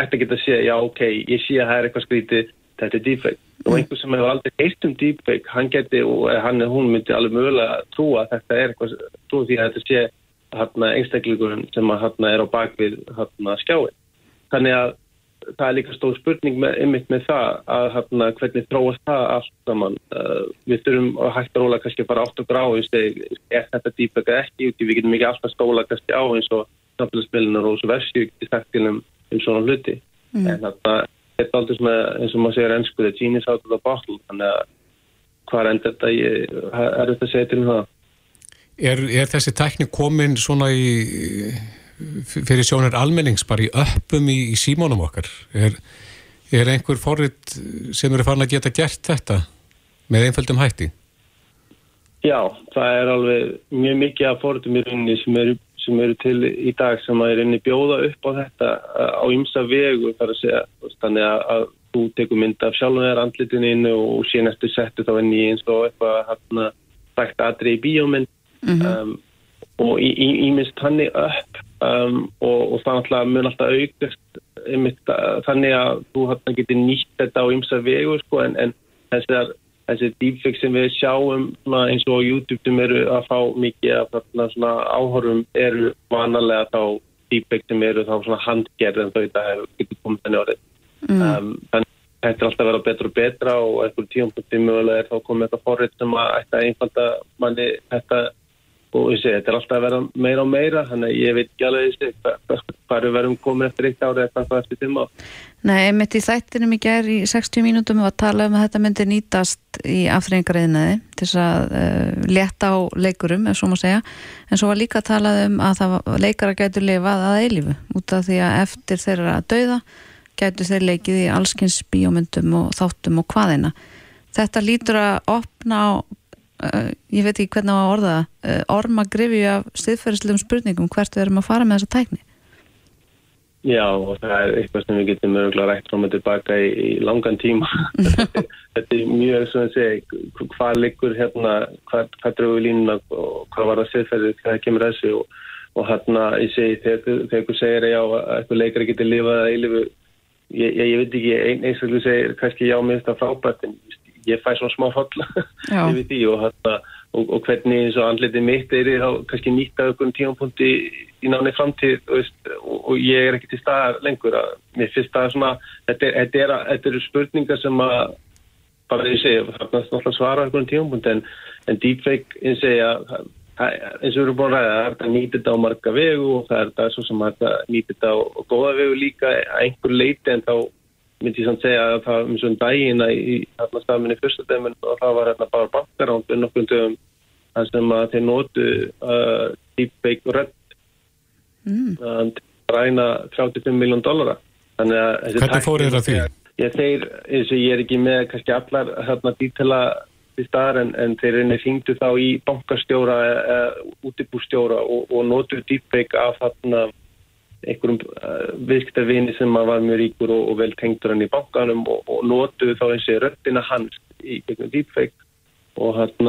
ætti að geta að segja, já, ok, ég sé að það er eitthvað skrítið, þetta er deepfake. Og einhver sem hefur aldrei heilt um deepfake, hann geti, og hann er hún myndi alveg mögulega að trúa að þetta er eitthvað, trúa því að þetta sé hérna einstakleikurinn sem að hérna er á bakvið hérna skjáin. Þannig að það er líka stór spurning með, einmitt með það að hérna, hvernig þróast það allt saman. Uh, við þurfum að hægt að róla kannski bara átt og grá eins og er þetta dýpöka ekki út í við getum ekki alltaf stóla kannski á eins og samfélagsmiðlunar og þessu versju ekki sagt til um, um svona hluti. Mm. En þetta er aldrei svona eins og maður segir ennsku the genius out of the bottle þannig að hvað endur þetta ég, er þetta að segja til um það? Er, er þessi tækni komin svona í fyrir sjónir almennings bara í öppum í, í símónum okkar er, er einhver forrið sem eru farin að geta gert þetta með einföldum hætti? Já, það er alveg mjög mikið af forriðum í rauninni sem eru, sem eru til í dag sem að er inn í bjóða upp á þetta á ymsa vegu þar að segja þannig að, að þú tekur mynd af sjálf og þeirra andlitininu og síðan eftir settu þá inn í eins og eitthvað hérna dækt aðri í bíómynd mm -hmm. um, og í, í, í minnst hannig upp um, og, og það mun alltaf aukast einmitt, þannig að þú hérna getur nýtt þetta á ymsa vegu sko, en, en þessar, þessi deepfake sem við sjáum eins og YouTube sem eru að fá mikið af þarna áhörum eru vanalega þá deepfake sem eru þá svona handgerð en þau þetta hefur getið komið þenni orðið mm. um, þannig Þetta er alltaf að vera betra og betra og eitthvað tíumpunkti mögulega er þá komið eitthvað forrið sem að eitthvað einfalda manni þetta og ég segi, þetta er alltaf að vera meira og meira þannig að ég veit ekki alveg þessi hvað við verum komið eftir eitt ári eða hvað eftir tíma Nei, einmitt í þættinum í gerð í 60 mínútum var að tala um að þetta myndi nýtast í afþreyingarriðnaði til þess að uh, leta á leikurum ef svo má segja, en svo var líka að tala um að það leikara gætu lifað að eilifu út af því að eftir þeirra að dauða gætu þeir leikið í allskins bíómyndum og þáttum og hvaðina Þetta lítur að opna á ég veit ekki hvernig á að orða uh, orma grifju af stiðferðislegum spurningum hvert við erum að fara með þessa tækni. Já og það er eitthvað sem við getum mögulega rætt frá með tilbaka í, í langan tíma. Þetta er mjög svona að segja hvað liggur hérna hvað, hvað drögu línuna og hvað var það stiðferðið hvað kemur þessu og, og hérna ég segi þegar þú segir já að eitthvað leikari getur lifað að eilifu ég, ég, ég veit ekki eins og þú segir kannski já minnst að frábært en ég fæ svona smá fall yfir því og, og, og hvernig eins og andliti mitt er þá kannski nýtt að okkur tímanpunti í náni framtíð og, og ég er ekki til staðar lengur að mér finnst það svona þetta, er, þetta, er, þetta eru spurningar sem að bara ég segja, það er náttúrulega svara okkur tímanpunti en, en deepfake eins og ég að eins og við erum búin að ræða, það er þetta nýtið á marga vegu og það er þetta svo sem að þetta nýtið á góða vegu líka að einhver leiti en þá myndi ég samt segja að það um svona dagina í hérna stafminni fyrsta dæmin og það var hérna bara bankarándu nokkur dögum þar sem að þeir nótu uh, deepfake redd mm. uh, til að ræna 35 miljón dollara Hvernig fór þér að því? Ég, þeir, eins og ég er ekki með kannski allar hérna dítela í staðar en, en þeir einnig þingdu þá í bankastjóra eða uh, útibústjóra og, og nótu deepfake af þarna einhverjum uh, viðskiptarvini sem var mjög ríkur og, og vel tengdur hann í bankanum og, og notuðu þá eins og röttina hans í gegnum deepfake. Og hann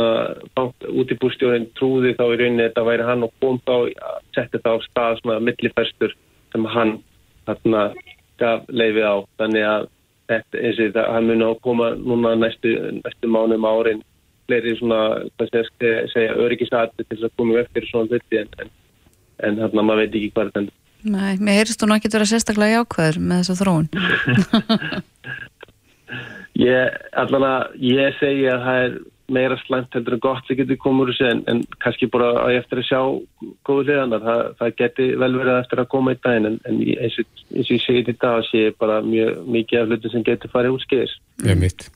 útibúrstjórin trúði þá í rauninni þetta væri hann og kom þá að setja það á stað svona millifæstur sem hann hann gaf leiði á. Þannig að þetta eins og þetta hann muni á að koma núna næstu, næstu mánum árin fleiri svona, hvað segja, segja öryggisæti til að koma upp fyrir svona hluti en, en, en hann maður veit ekki hvað þetta endur Nei, mér heyrst þú nú ekki að vera sérstaklega jákvæður með þessa þróun. Ég, allan að ég segi að það er meira slæmt heldur en gott sem getur komur en, en kannski bara að ég eftir að sjá góðu liðanar, það, það geti vel verið eftir að koma í daginn en, en eins og ég segi þetta að sé bara mjög mikið af hlutum sem getur farið úr skeiðis Ég mitt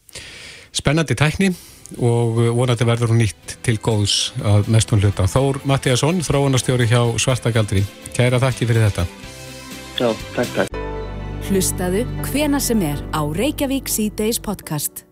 Spennandi tækni og vonandi verður hún nýtt til góðs að mestum hluta. Þór Mattíasson, þróunarstjóri hjá Svartagaldri. Kæra þakki fyrir þetta. Já, takk, takk. Hlustaðu hvena sem er á Reykjavík C-Days podcast.